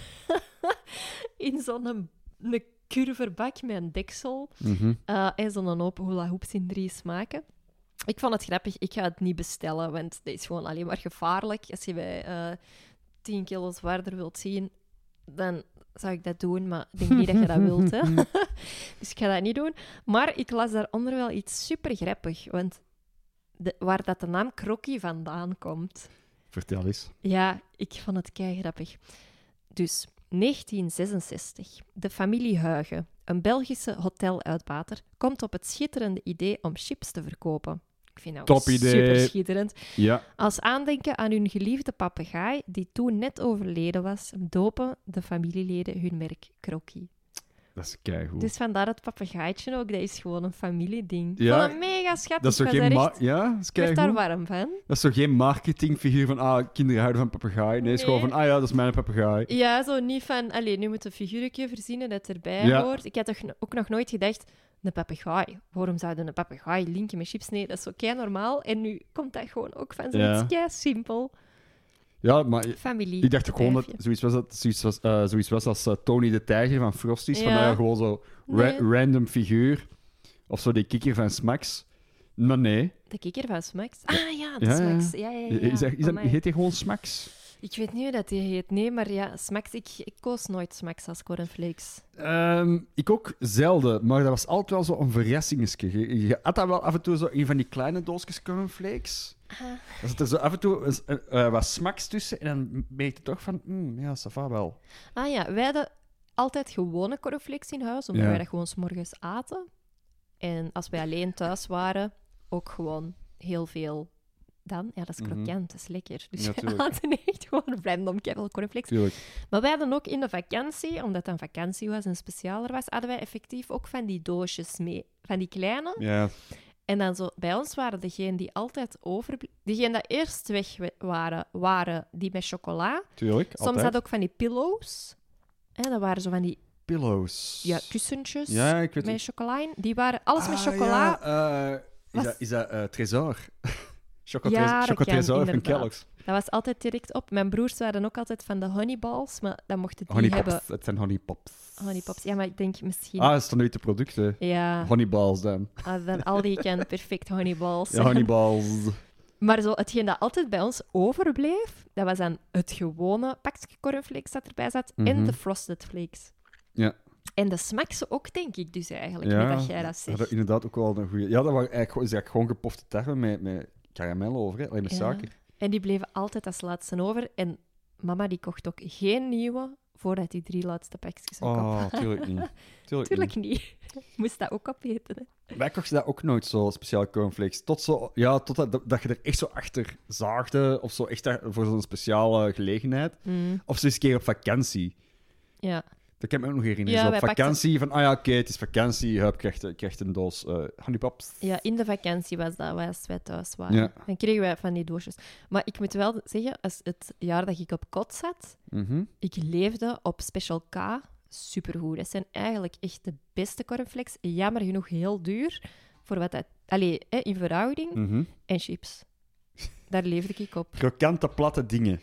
in zo'n een curverbak met een deksel Mhm. eh, en zo'n open hula hoops in drie smaken. Ik vond het grappig. Ik ga het niet bestellen, want dit is gewoon alleen maar gevaarlijk. Als je bij eh 10 kilo zwaarder wilt zien, dan zou ik dat doen, maar ik denk niet dat je dat wilt. Hè? dus ik ga dat niet doen. Maar ik las daaronder wel iets super grappig, want de, waar dat de naam Krokkie vandaan komt. Vertel eens. Ja, ik vond het kei grappig. Dus, 1966. De familie Huigen, een Belgische hoteluitbater, komt op het schitterende idee om chips te verkopen. Ik vind dat Top idee. super schitterend. Ja. Als aandenken aan hun geliefde papegaai, die toen net overleden was, dopen de familieleden hun merk Crocky. Dat is keigoed. Dus vandaar dat papegaaitje ook, dat is gewoon een familieding. Ja, Ja, mega schattig. dat is toch geen... echt- Ja, dat is werd daar keigoed. warm van. Dat is toch geen marketingfiguur van, ah, kinderen houden van papegaai. Nee, het is gewoon Nee. van, ah ja, dat is mijn papegaai. Ja, zo niet van, allee, nu moet een figuurtje verzinnen dat erbij Ja. hoort. Ik had toch ook nog nooit gedacht, een papegaai. Waarom zouden een papegaai linken met chips? Nee, dat is zo kei normaal. En nu komt dat gewoon ook van zoiets Ja. kei simpel. Ja, maar Familie. ik dacht gewoon dat zoiets was, dat, zoiets was, eh, zoiets was als eh, Tony de Tijger van Frosties. Van, Ja. nou ja, gewoon zo ra- random figuur. Of zo die kikker van Smax. Maar nee. De kikker van Smax. Ah ja, de Ja, ja. Smax. Ja, ja, ja. Is dat, is dat, Amai. heet hij gewoon Smax? Ik weet niet hoe dat die heet. Nee, maar ja, Smax. Ik, ik koos nooit Smax als cornflakes. Ehm, ik ook zelden, maar dat was altijd wel zo een verrassingetje. Je, je had dat wel af en toe zo een van die kleine doosjes cornflakes. Ah. Er zit er zo af en toe eh, wat smaks tussen en dan merk je toch van, mm, ja, ça va wel. Ah ja, wij hadden altijd gewone cornflakes in huis, omdat Ja. wij dat gewoon 's morgens aten. En als wij alleen thuis waren, ook gewoon heel veel dan. Ja, dat is Mhm. krokant, dat is lekker. Dus we aten echt gewoon random kevel cornflakes. Tuurlijk. Maar wij hadden ook in de vakantie, omdat het een vakantie was en specialer was, hadden wij effectief ook van die doosjes mee. Van die kleine. Ja, En dan zo, bij ons waren degenen die altijd overbleven, diegenen dat eerst weg we- waren, waren die met chocola. tuurlijk. Soms altijd. had ook van die pillows. Hè, dat waren zo van die Pillows. ja, kussentjes Ja, ik weet met chocola in. Die waren alles met Ah, chocola. Ja, eh, is, Was- dat, is dat eh, Tresor? Choco Ja, dat Chocotresor kan, van inderdaad. Kellogg's. Dat was altijd direct op. Mijn broers waren ook altijd van de honeyballs, maar dat mochten die Honey hebben. Het zijn Honey Pops. Honeypops. Ja, maar ik denk misschien... Ah, dat is dan uit de producten. Ja, Honeyballs dan. ah, dan al die kan perfect honeyballs. Ja, honeyballs. Maar zo, hetgeen dat altijd bij ons overbleef, dat was dan het gewone pakje cornflakes dat erbij zat en Mhm. de frosted flakes. Ja. En de smaakse ook, denk ik dus eigenlijk, Ja, dat jij dat zegt. is inderdaad ook wel een goede. Ja, dat waren eigenlijk, gewoon- is eigenlijk gewoon gepofte tarwe met, met karamel over, hè? alleen met Ja. suiker. En die bleven altijd als laatste over. En mama die kocht ook geen nieuwe voordat die drie laatste pakjes op. Oh, tuurlijk niet. Tuurlijk, Tuurlijk niet. Moest dat ook opeten. Hè? Wij kochten dat ook nooit zo, speciale cornflakes. Tot, zo, ja, tot dat, dat je er echt zo achter zaagde, of zo echt voor zo'n speciale gelegenheid. Mm, Of zo eens een keer op vakantie. Ja. Dat kan ik me ook nog herinneren. Ja, zo op pakten- vakantie, van, ah ja, oké, het is vakantie, hup, krijgt, krijgt een doos eh honeypops. ja, in de vakantie was dat, als wij thuis waren. Ja. Dan kregen wij van die doosjes. Maar ik moet wel zeggen, als het jaar dat ik op kot zat, Mhm. ik leefde op Special K. Supergoed. Dat zijn eigenlijk echt de beste cornflakes. Jammer genoeg heel duur. Voor wat dat... Allee, hè, in verhouding. Mhm. En chips. Daar leefde ik op. Krokante, platte dingen.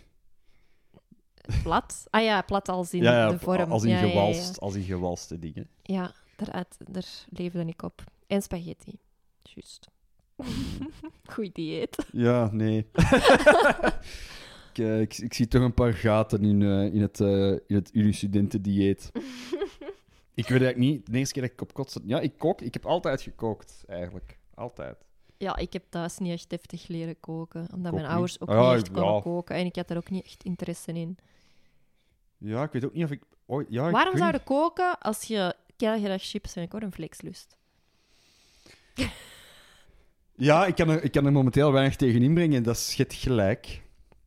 Plat. Ah ja, plat als in ja, ja, de vorm. Als in, Ja, ja, ja. gewalst, als in gewalste dingen. Ja, daaruit, daar leefde ik op. En spaghetti. Juist. Goeie dieet. Ja, nee. ik, eh, ik, ik zie toch een paar gaten in, eh, in het, eh in het universitentendieet. ik weet eigenlijk niet, de eerste keer dat ik op kot zat... Ja, ik kook. Ik heb altijd gekookt, eigenlijk. Altijd. Ja, ik heb thuis niet echt deftig leren koken. Omdat mijn ouders ook Ah, niet echt konden ja. koken. En ik had er ook niet echt interesse in. Ja, ik weet ook niet of ik... ooit ja, ik Waarom zou je koken als je keilgraag chips en cornflakes lust? Ja, ik kan, er, ik kan er momenteel weinig tegen inbrengen. Dat is het gelijk.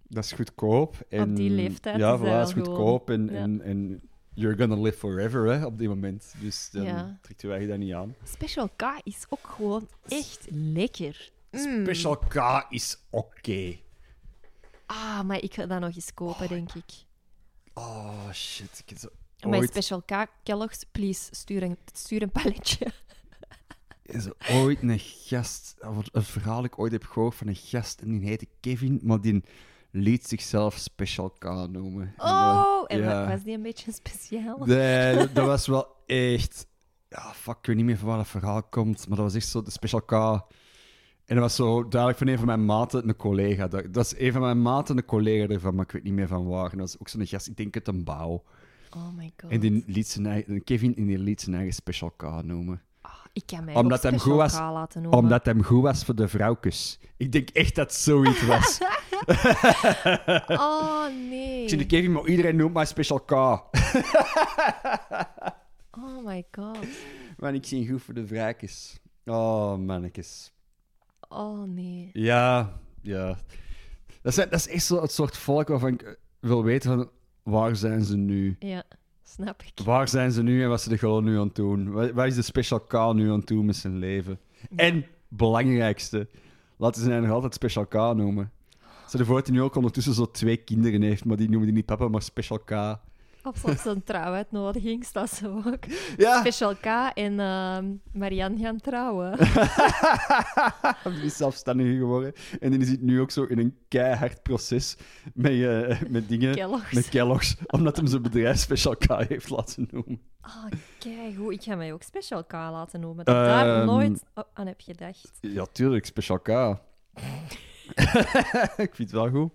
Dat is goedkoop. En, die leeftijd Ja, is voilà, dat is goedkoop. En, gewoon- ja. en, en you're gonna live forever, hè, op dit moment. Dus dan Ja. trekt je wij dat niet aan. Special K is ook gewoon echt lekker. Mm. Special K is oké. Ah, maar ik ga dat nog eens kopen, denk ik. Oh, shit. Ik heb zo Mijn Special K, Kellogg's, please, stuur een, stuur een palletje. is er ooit een gast... of Het verhaal ik ooit heb gehoord van een gast, en die heette Kevin, maar die liet zichzelf Special K noemen. En, Oh, en ja. wa- was die een beetje speciaal? Nee, dat- dat was wel echt... Ja, fuck, ik weet niet meer van waar dat verhaal komt, maar dat was echt zo de Special K. En dat was zo duidelijk van een van mijn maten, een collega. Dat, dat is een van mijn maten, een collega ervan, maar ik weet niet meer van waar. En dat was ook zo'n gast, ik denk het een bouw. Oh my god. En die liet zijn eigen, Kevin en die liet zijn eigen Special K noemen. Ah, ik kan mij Omdat ook hem goed was- K laten noemen. Omdat hem goed was voor de vrouwkes. Ik denk echt dat zoiets was. Oh, nee. ik zie de Kevin, maar iedereen noemt mij Special K. Oh my god. Man, ik zie goed voor de wraakjes. Oh, mannetjes. Oh nee. Ja, ja. Dat, zijn, dat is echt zo het soort volk waarvan ik eh, wil weten van... Waar zijn ze nu? Ja, snap ik. Waar zijn ze nu en wat ze er gewoon nu aan doen? Wat, wat is de Special K nu aan het doen met zijn leven? En, belangrijkste, laten ze hij nog altijd Special K noemen. Stel je voor dat hij nu ook ondertussen zo twee kinderen heeft, maar die noemen die niet papa, maar Special K. Op zo'n zo'n trouwuitnodiging staat ze ook. Ja, Special K en ehm Marianne gaan trouwen. die is zelfstandig geworden. En die zit nu ook zo in een keihard proces met, eh, met dingen, Kellogg's. met Kellogg's, omdat hem zijn bedrijf Special K heeft laten noemen. Ah, hoe Ik ga mij ook Special K laten noemen. Dat ik daar Ehm, nooit o- aan heb gedacht. Ja, tuurlijk, Special K. ik vind het wel goed.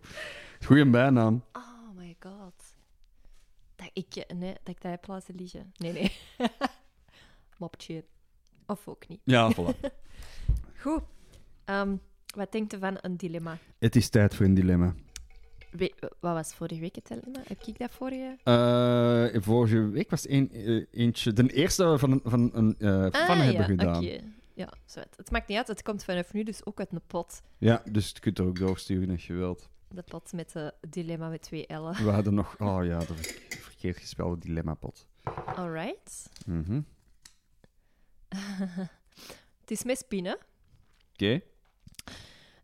Goeie bijnaam. Oh my god. Dat ik, eh, nee, dat ik dat heb laten liggen. Nee, nee. Mopje. Of ook niet. Ja, voilà. Goed. Ehm, wat denkt u van een dilemma? Het is tijd voor een dilemma. We- wat was vorige week het dilemma? Heb ik dat vorige? Eh, vorige week was een, eh, eentje... De eerste van, een- van een eh fan hebben ja, gedaan. Ja. Het maakt niet uit. Het komt vanaf nu dus ook uit een pot. Ja, dus je kunt er ook doorsturen als je wilt. De pot met de dilemma met twee L'en. We hadden nog... Oh ja, de ver- verkeerd gespelde dilemma-pot. Alright. Mhm. Het is met spinnen. Oké.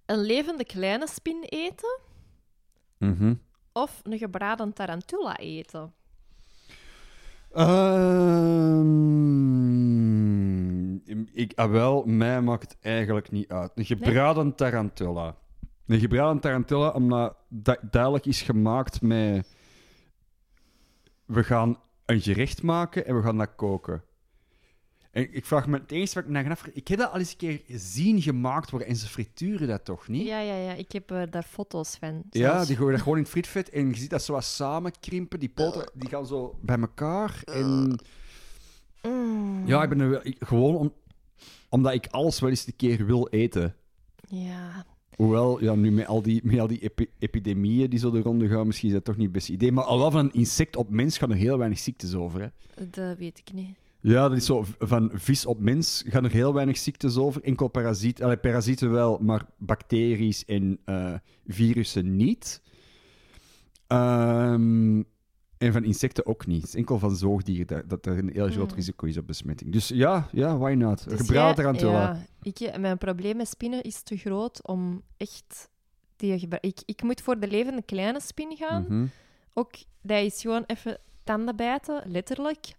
Een levende kleine spin eten Mhm. of een gebraden tarantula eten. Ehm, ik, ah, wel, mij maakt het eigenlijk niet uit. Een gebraden tarantula. Een gebraden tarantula, omdat dat duidelijk is gemaakt met... We gaan een gerecht maken en we gaan dat koken. En ik vraag me het eerste wat ik af... Ik heb dat al eens een keer zien gemaakt worden en ze frituren dat toch niet? Ja, ja, ja. Ik heb er daar foto's van. Ja, zelfs. die gooien dat gewoon in het frietvet en je ziet dat zo wat samenkrimpen. Die poten die gaan zo bij elkaar. En Mm, ja, ik ben er wel, ik- gewoon om, omdat ik alles wel eens een keer wil eten. ja. Hoewel, ja, nu met al die, met al die epi- epidemieën die zo de ronde gaan, misschien is dat toch niet het beste idee. Maar al van een insect op mens gaan er heel weinig ziektes over. Hè? Dat weet ik niet. Ja, dat is zo. Van vis op mens gaan er heel weinig ziektes over. Enkel parasieten, allee, parasieten wel, maar bacteriën en eh, virussen niet. Ehm, en van insecten ook niet. Het is enkel van zoogdieren dat, dat er een heel groot Mm. risico is op besmetting. Dus ja, ja why not? Dus Gebraden jij- tarantula. Ja, ik, mijn probleem met spinnen is te groot om echt... Die ik, ik moet voor de levende kleine spin gaan. Mhm. Ook, dat is gewoon even tanden bijten, letterlijk.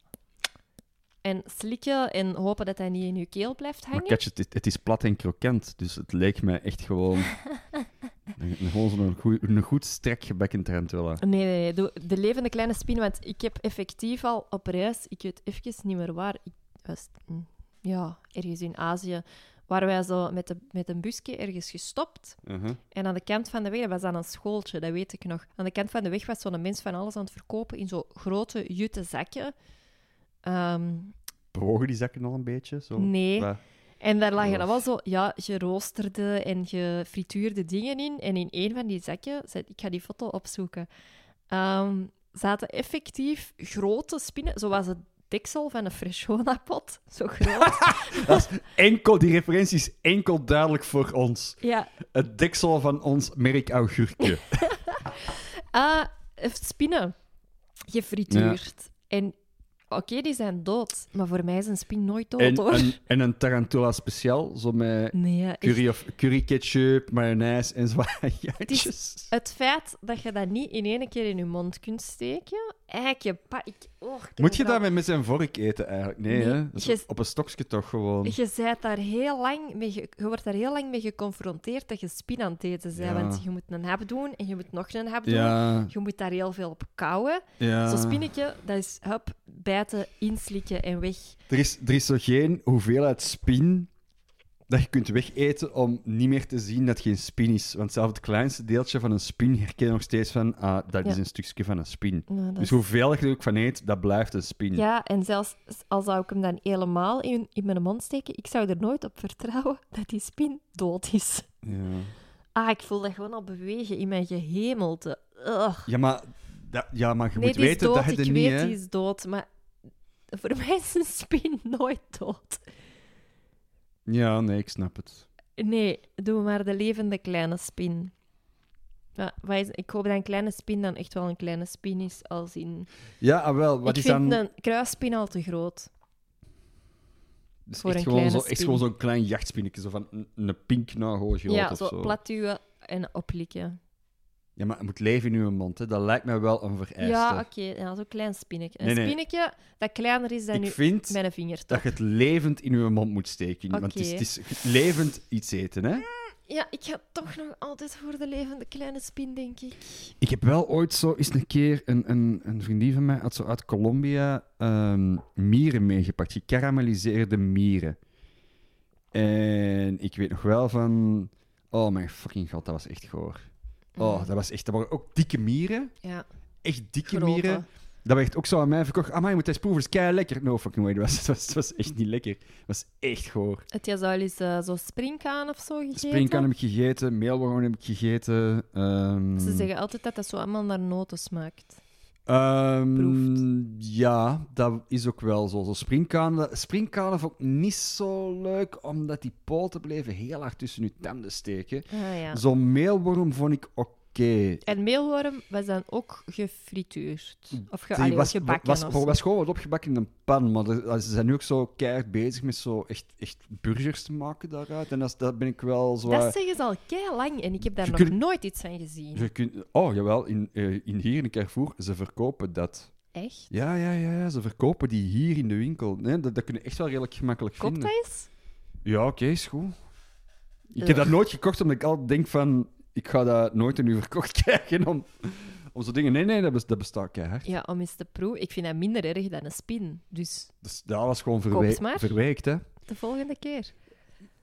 En slikken en hopen dat hij niet in je keel blijft Maar hangen. Katje, het, is- het is plat en krokant, dus het leek mij echt gewoon... gewoon zo'n goed, een goed strak gebakken tarantula. Nee, nee, nee. De, de levende kleine spin, want ik heb effectief al op reis, ik weet even niet meer waar, ik was, ja, ergens in Azië, waren wij zo met, de, met een busje ergens gestopt. Uh-huh. En aan de kant van de weg, dat was aan een schooltje, dat weet ik nog. Aan de kant van de weg was zo'n mens van alles aan het verkopen in zo grote jute zakken. Ehm, Bewogen die zakken al een beetje? Zo? nee. En daar lagen Ja. wel zo, ja, geroosterde en gefrituurde dingen in. En in een van die zakjes, ik ga die foto opzoeken, ehm, zaten effectief grote spinnen, zoals het deksel van een Freshona-pot. Zo groot. Dat is enkel, die referentie is enkel duidelijk voor ons. ja. Het deksel van ons merk augurkje. Ah, eh, spinnen. Gefrituurd. En oké, die zijn dood. Maar voor mij is een spin nooit dood, en, hoor. een, en een tarantula speciaal, zo met Nee, curry, of, curry ketchup, mayonaise en zwaaiatjes. Het feit dat je dat niet in één keer in je mond kunt steken, eigenlijk, ik, oh, ik Moet je het dat met, met zijn vork eten eigenlijk? Nee, Nee, hè? Je- op een stokje toch gewoon. Je, bent daar heel lang mee je wordt daar heel lang mee geconfronteerd dat je spin aan het eten bent. Ja. Want je moet een hap doen en je moet nog een hap doen. Ja, Je moet daar heel veel op kauwen. ja. Zo'n spinnetje, dat is hup, bijten, inslikken en weg. Er is, er is zo geen hoeveelheid spin dat je kunt wegeten om niet meer te zien dat het geen spin is. Want zelfs het kleinste deeltje van een spin herken je nog steeds van, ah, dat is een stukje van een spin. Dus is- hoeveel je er ook van eet, dat blijft een spin. Ja, en zelfs al zou ik hem dan helemaal in, in mijn mond steken, ik zou er nooit op vertrouwen dat die spin dood is. Ja. Ah, ik voel dat gewoon al bewegen in mijn gehemelte. Ugh. Ja, maar Dat, ja, maar je nee, moet weten dood. dat je er ik niet, weet, hè. die is dood. Maar voor mij is een spin nooit dood. Ja, nee, ik snap het. Nee, doe maar de levende kleine spin. Ja, wat is, ik hoop dat een kleine spin dan echt wel een kleine spin is, als in... Ja, ah, wel, wat ik is vind dan... een kruisspin al te groot. Dus voor echt een gewoon, zo, echt gewoon zo'n klein jachtspinnetje, zo van een, een pink groot ja, of zo, zo. plat duwen en oplikken. Ja, maar het moet leven in uw mond, hè. Dat lijkt mij wel een vereiste. Ja, oké. Ja, zo'n klein spinnetje. Een Nee, nee. spinnetje dat kleiner is dan vind mijn vingertop. dat je het levend in uw mond moet steken. Want het is, het is levend iets eten, hè. Ja, ik ga toch nog altijd voor de levende kleine spin, denk ik. Ik heb wel ooit zo eens een keer een, een, een vriendin van mij had zo uit Colombia ehm, mieren meegepakt, gekarameliseerde mieren. En ik weet nog wel van, oh mijn fucking god, dat was echt goor. Oh, Mm. dat was echt, dat waren ook dikke mieren, Ja, echt dikke grote. mieren. Dat werd ook zo aan mij verkocht. Ah, maar je moet eens proeven, het is kei lekker. No fucking way, dat was, het was, het was echt niet lekker. Het was echt goor. Heb je al eens eh, zo springkaan of zo gegeten? Springkan heb ik gegeten, meelworm heb ik gegeten. ehm, Ze zeggen altijd dat dat zo allemaal naar noten smaakt. Proeft. ja, dat is ook wel zo. zo springkanen, springkanen vond ik niet zo leuk, omdat die poten bleven heel hard tussen je tanden steken. Ah, ja. Zo'n meelworm vond ik oké. En meelworm was dan ook gefrituurd. Of ge, allee, was, gebakken. was, was, gewoon wat opgebakken in een pan, maar er- ze zijn nu ook zo keihard bezig met zo echt, echt burgers te maken daaruit. En dat, dat ben ik wel zo... Dat zeggen ze al kei lang en ik heb daar Je nog kunt- nooit iets van gezien. je kunt, oh, jawel, in, eh, in hier in Carrefour, ze verkopen dat. Echt? Ja, ja, ja, ja, ze verkopen die hier in de winkel. Nee, dat, dat kun je echt wel redelijk gemakkelijk Koopt vinden. dat eens? Ja, oké, is goed. Ik heb dat nooit gekocht omdat ik altijd denk van... Ik ga dat nooit in u verkocht krijgen om, om zo dingen... Nee, nee, dat, dat bestaat keihard. Ja, om eens te proeven. Ik vind dat minder erg dan een spin. Dus Dus dat was gewoon Koop verwe maar. verwijkt, hè. de volgende keer.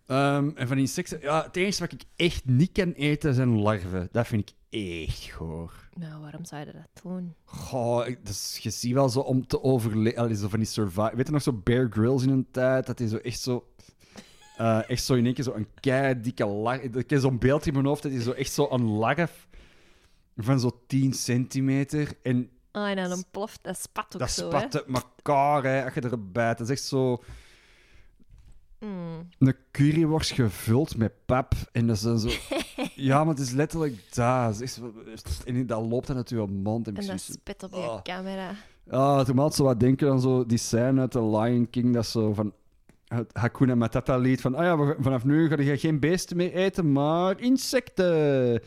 Ehm, en van insecten... Ja, het enige wat ik echt niet kan eten zijn larven. Dat vind ik echt goor. Nou, waarom zou je dat doen? Goh, dus je ziet wel zo om te overleven... Zo van die survive... Weet je nog zo Bear Grylls in een tijd? Dat hij zo echt zo... eh, echt zo in één keer zo een kei dikke larf... Ik heb zo'n beeld in mijn hoofd dat hij zo echt zo een larf van zo 10 centimeter. En Ah, en dan ontploft dat spat ook dat zo, spat uit elkaar, hè, als je erbij. Dat is echt zo hè? Mm. een curryworst gevuld met pap. En dat is dan zo... ja, maar het is letterlijk dat. Is zo- En dat loopt dan uit je mond. En, En dat spit op je Oh. camera. Ah, toen had zo wat denken aan zo die scène uit The Lion King, dat zo van het Hakuna Matata lied van, ah ja, we- vanaf nu ga je geen beesten meer eten, maar insecten.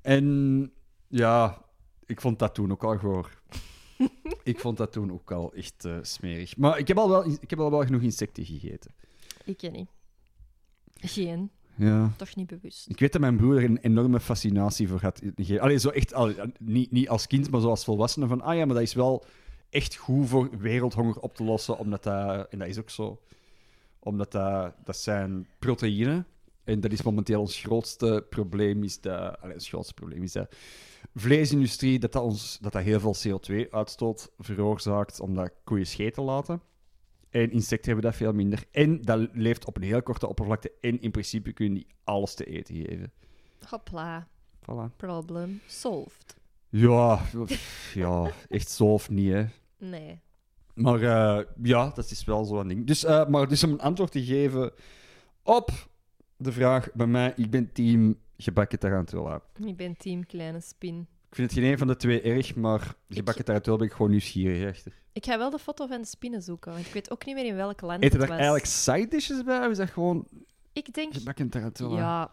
En ja, ik vond dat toen ook al goor. ik vond dat toen ook al echt eh, smerig. Maar ik heb, al wel, ik heb al wel genoeg insecten gegeten. Ik ken niet. Geen. Ja. Toch niet bewust. Ik weet dat mijn broer er een enorme fascinatie voor had. Allee, zo echt, al, niet, niet als kind, maar zo als volwassene. Van, ah ja, maar dat is wel echt goed voor wereldhonger op te lossen. Omdat dat, en dat is ook zo. Omdat dat, dat zijn proteïnen. En dat is momenteel ons grootste probleem. Is dat, allee, ons grootste probleem is dat vleesindustrie, dat dat, ons, dat dat heel veel CO2-uitstoot veroorzaakt. Omdat koeien scheten laten. En insecten hebben dat veel minder. En dat leeft op een heel korte oppervlakte. En in principe kun je niet alles te eten geven. Hopla. Voilà. Problem solved. Ja, ja, echt of niet, hè. Nee. Maar eh, ja, dat is wel zo'n ding. Dus, eh, maar dus om een antwoord te geven op de vraag bij mij, ik ben team gebakken tarantula. Ik ben team kleine spin. Ik vind het geen een van de twee erg, maar gebakken tarantula ben ik gewoon nieuwsgierig achter. Ik ga wel de foto van de spinnen zoeken, want ik weet ook niet meer in welk land Eten het er was. eigenlijk side dishes bij, of is dat gewoon Ik denk... gebakken tarantula? Ja,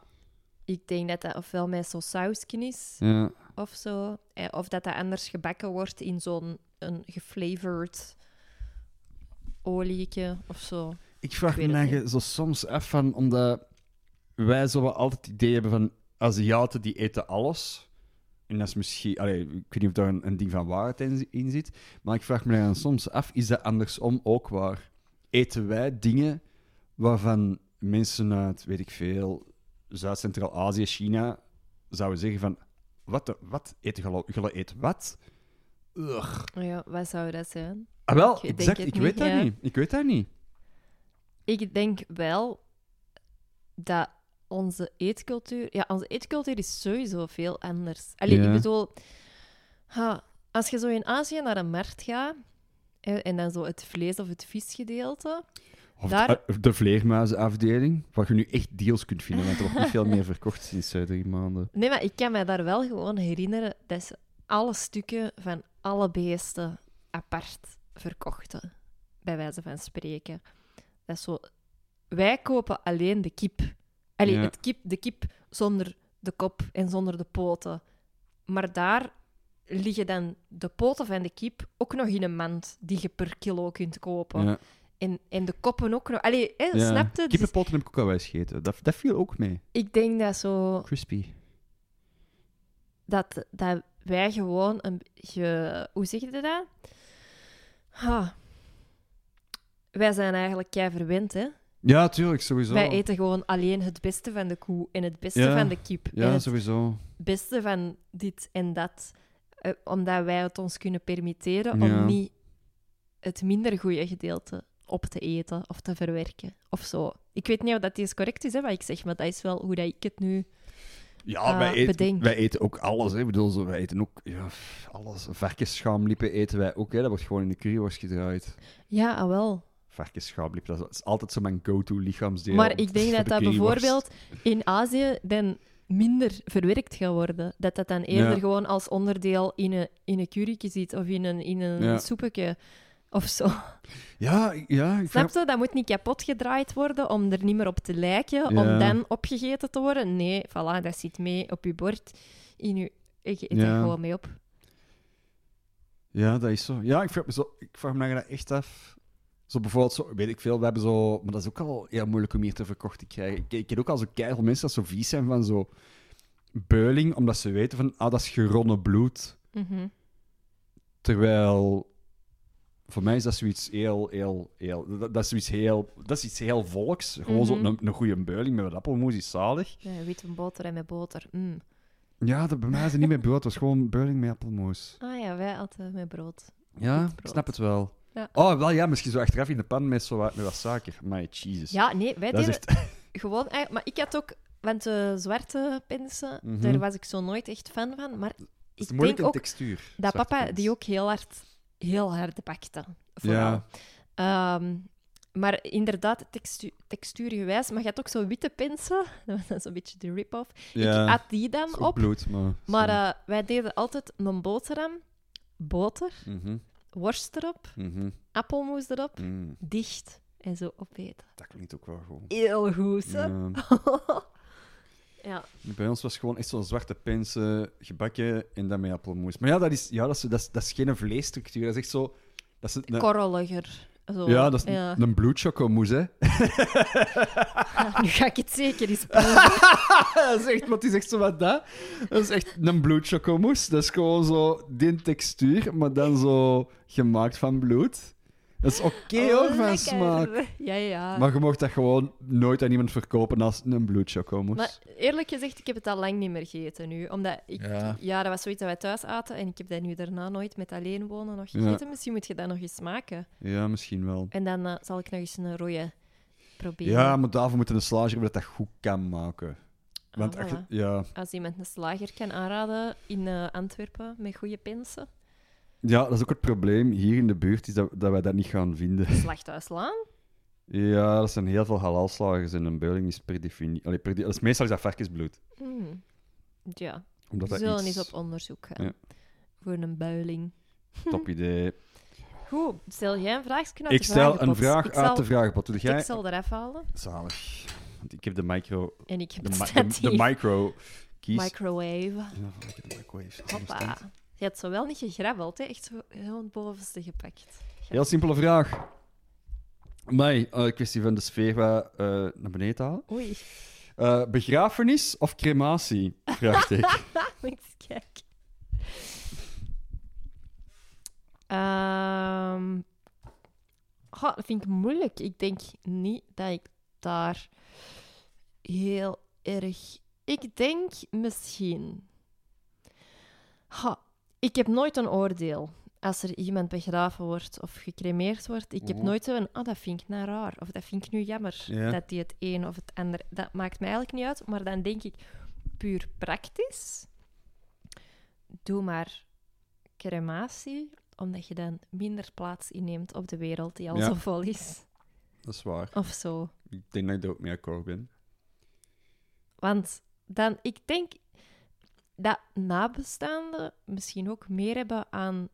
ik denk dat dat ofwel met zo'n sausje is, Ja. Of zo. eh, Of dat dat anders gebakken wordt in zo'n een geflavored olietje of zo. Ik vraag Ik me dan zo soms af van, omdat wij zo wel altijd het idee hebben van Aziaten die eten alles. En dat is misschien, allee, ik weet niet of daar een, een ding van waarheid in, in zit, maar ik vraag me dan soms af, is dat andersom ook waar? Eten wij dingen waarvan mensen uit, weet ik veel, Zuid-Centraal-Azië, China, zouden zeggen van, wat, de- wat eten? Jullie eten wat? Ugh. Oh ja, wat zou dat zijn? Ah, wel, Ik exact, ik niet, weet dat ja. niet. Ik weet dat niet. Ik denk wel dat onze eetcultuur... Ja, onze eetcultuur is sowieso veel anders. Allee, Ja. ik bedoel... Ha, als je zo in Azië naar een markt gaat... En, en dan zo het vlees- of het visgedeelte... Of Daar- de, de vleermuizenafdeling, waar je nu echt deals kunt vinden, want er wordt niet veel meer verkocht sinds eh, drie maanden. Nee, maar ik kan me daar wel gewoon herinneren dat ze alle stukken van alle beesten apart verkochten. Bij wijze van spreken. Dat is zo... Wij kopen alleen de kip. Allee, Ja. het kip, de kip zonder de kop en zonder de poten. Maar daar liggen dan de poten van de kip ook nog in een mand die je per kilo kunt kopen. Ja. En, en de koppen ook nog. Allee, hè, Ja. snap je? Dus Kippenpotten heb ik ook al wel eens gegeten. Dat, dat viel ook mee. ik denk dat zo... Crispy. dat, dat wij gewoon een beetje... Hoe zeg je dat? Ha. Wij zijn eigenlijk kei verwend, hè? Ja, tuurlijk, sowieso. Wij eten gewoon alleen het beste van de koe en het beste Ja. van de kip. en Ja, het sowieso. beste van dit en dat. Eh, omdat wij het ons kunnen permitteren Ja. om niet het minder goede gedeelte op te eten of te verwerken. Of zo. Ik weet niet of dat eens correct is, hè, wat ik zeg, maar dat is wel hoe dat ik het nu... Ja, wij, eten, wij eten ook alles. Hè. Ik bedoel, zo, wij eten ook ja, alles. Varkensschaamlippen eten wij ook. Hè. Dat wordt gewoon in de curryworst gedraaid. Ja, ah, wel. Varkensschaamlip, dat is altijd zo mijn go-to lichaamsdeel. Maar ik denk dat de dat bijvoorbeeld in Azië dan minder verwerkt gaat worden. Dat dat dan eerder Ja. gewoon als onderdeel in een, in een zit of in een, in een Ja. soepetje of zo. Ja, ja. Ik Snap je? Dat moet niet kapot gedraaid worden om er niet meer op te lijken, Ja. om dan opgegeten te worden. Nee, voilà, dat zit mee op je bord. In je, je eet Ja. er gewoon mee op. Ja, dat is zo. Ja, ik vraag me, zo, ik vraag me dat echt af. Zo bijvoorbeeld, zo, weet ik veel, we hebben zo... Maar dat is ook al heel moeilijk om hier te verkocht te krijgen. Ik, ik ken ook al zo keihard mensen dat zo vies zijn van zo... Beuling, omdat ze weten van, ah, dat is geronnen bloed. Mhm. Terwijl... Voor mij is dat zoiets heel, heel, heel... Dat, dat is zoiets heel... Dat is iets heel volks. Gewoon zo Mhm. een, een goede beuling met wat appelmoes is zalig. Ja, witte boter en met boter. Mm. Ja, dat bij mij is het niet met brood. Het was gewoon beuling met appelmoes. Ah ja, wij altijd met brood. Ja, ik snap het wel. Ja. Oh, wel ja, misschien zo achteraf in de pan met, zo wat, met wat suiker. Maar Jesus. Ja, nee, wij dat deden echt... gewoon... eigenlijk- Maar ik had ook... Want de zwarte pensen, Mhm. daar was ik zo nooit echt fan van. Maar Het is ik een moeilijke denk ook textuur. dat papa pens. die ook heel hard, heel hard bakte. Vooral. Ja. Ehm, maar inderdaad, textu textuurgewijs. Maar je had ook zo witte pensen. Dat was zo'n beetje de rip-off. Ja, Ik at die dan op. bloed, maar... Maar eh, wij deden altijd een boterham, boter, Mhm, worst erop, mhm, appelmoes erop, mm. dicht en zo opeten. Dat klinkt ook wel gewoon. Heel goed, hè? Ja. ja. Bij ons was gewoon echt zo'n zwarte pensen gebakken en dan met appelmoes. Maar ja, dat is, ja, dat is, dat is, dat is geen vleesstructuur. Dat is echt zo... Dat is een, korreliger. Zo. ja, dat is Ja. een, een bloedchocomoes, hè. Nu ga ik het zeker eens proeven. dat is echt, wat is echt zo wat dat. Dat is echt een bloedchocomousse. Dat is gewoon zo die textuur, maar dan zo gemaakt van bloed. Dat is oké hoor, Oh, van lekker. smaak. Ja, ja. Maar je mocht dat gewoon nooit aan iemand verkopen als een bloedchocomousse. Maar eerlijk gezegd, ik heb het al lang niet meer gegeten nu. Omdat ik... Ja. Ja, dat was zoiets dat wij thuis aten. En ik heb dat nu daarna nooit met alleen wonen nog Ja. gegeten. Misschien moet je dat nog eens maken. Ja, misschien wel. En dan eh, zal ik nog eens een rode proberen. Ja, maar daarvoor moeten de slager hebben dat dat goed kan maken. Want Ah, ja. Als iemand een slager kan aanraden in eh, Antwerpen met goede pensen. Ja, dat is ook het probleem hier in de buurt, is dat, dat wij dat niet gaan vinden. Slachthuislaan. Ja, er zijn heel veel halalslagers en een beuling is per definitie... Per dat is meestal is dat varkensbloed. Hmm. Ja, Omdat we dat zullen iets... eens op onderzoek gaan. Ja. Voor een builing. Top idee. Goed, stel jij een vraagje uit Ik stel een vraag ik uit zal, de vragenpot. Doe jij? Ik zal eraf halen. Zalig. Want ik heb de micro... En ik heb De, de, micro kies. Microwave. Ja, lekker de microwave. Hoppa. Je hebt zo wel niet gegrabbeld, hè? Echt zo gewoon het bovenste gepakt. Heel simpele vraag. Mij, eh kwestie van de sfeer eh, naar beneden halen. Oei, Eh, begrafenis of crematie? Vraag ik. moet eens kijken. Ehm, dat vind ik moeilijk. Ik denk niet dat ik daar heel erg... Ik denk misschien... Ha, ik heb nooit een oordeel. als er iemand begraven wordt of gecremeerd wordt, ik heb Mhm. nooit zo van, oh, dat vind ik nou raar. Of dat vind ik nu jammer, Ja. dat die het een of het ander... Dat maakt mij eigenlijk niet uit, maar dan denk ik, puur praktisch, doe maar crematie, omdat je dan minder plaats inneemt op de wereld die al Ja. zo vol is. Dat is waar. Of zo. Ik denk dat ik er ook mee akkoord ben. Want dan, ik denk dat nabestaanden misschien ook meer hebben aan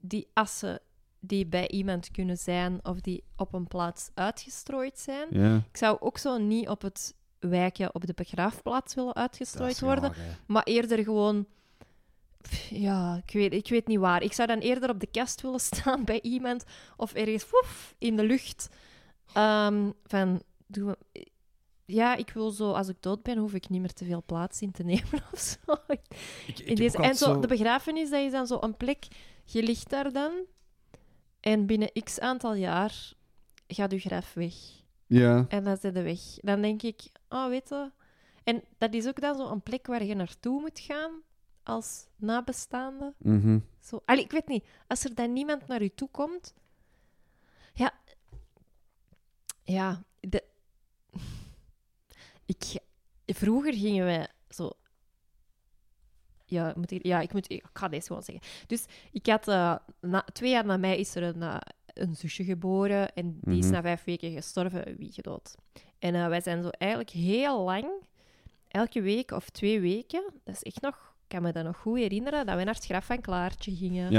die assen die bij iemand kunnen zijn of die op een plaats uitgestrooid zijn. Ja. Ik zou ook zo niet op het wijkje op de begraafplaats willen uitgestrooid worden, maar eerder gewoon. pff, Ja, ik weet, ik weet niet waar. Ik zou dan eerder op de kast willen staan bij iemand of ergens woef, in de lucht. Ehm, van, doe ja, ik wil zo, als ik dood ben, hoef ik niet meer te veel plaats in te nemen of zo. Ik, ik In deze, en zo, de begrafenis, dat is dan zo een plek, je ligt daar dan en binnen x aantal jaar gaat je graf weg. Ja. En dan zit de weg. Dan denk ik, oh, weet je... En dat is ook dan zo een plek waar je naartoe moet gaan als nabestaande. Mhm. Zo. Allee, ik weet niet. Als er dan niemand naar je toe komt... Ja... Ja, de... Ik... Vroeger gingen wij zo... Ja, moet ik, ja, ik, moet, ik ga deze gewoon zeggen. Dus ik had... eh, na, twee jaar na mij is er een, eh, een zusje geboren. En die is Mhm. na vijf weken gestorven, wie gedood. En eh, wij zijn zo eigenlijk heel lang... Elke week of twee weken... Dat is echt nog... Ik kan me dat nog goed herinneren, dat we naar het graf van Klaartje gingen.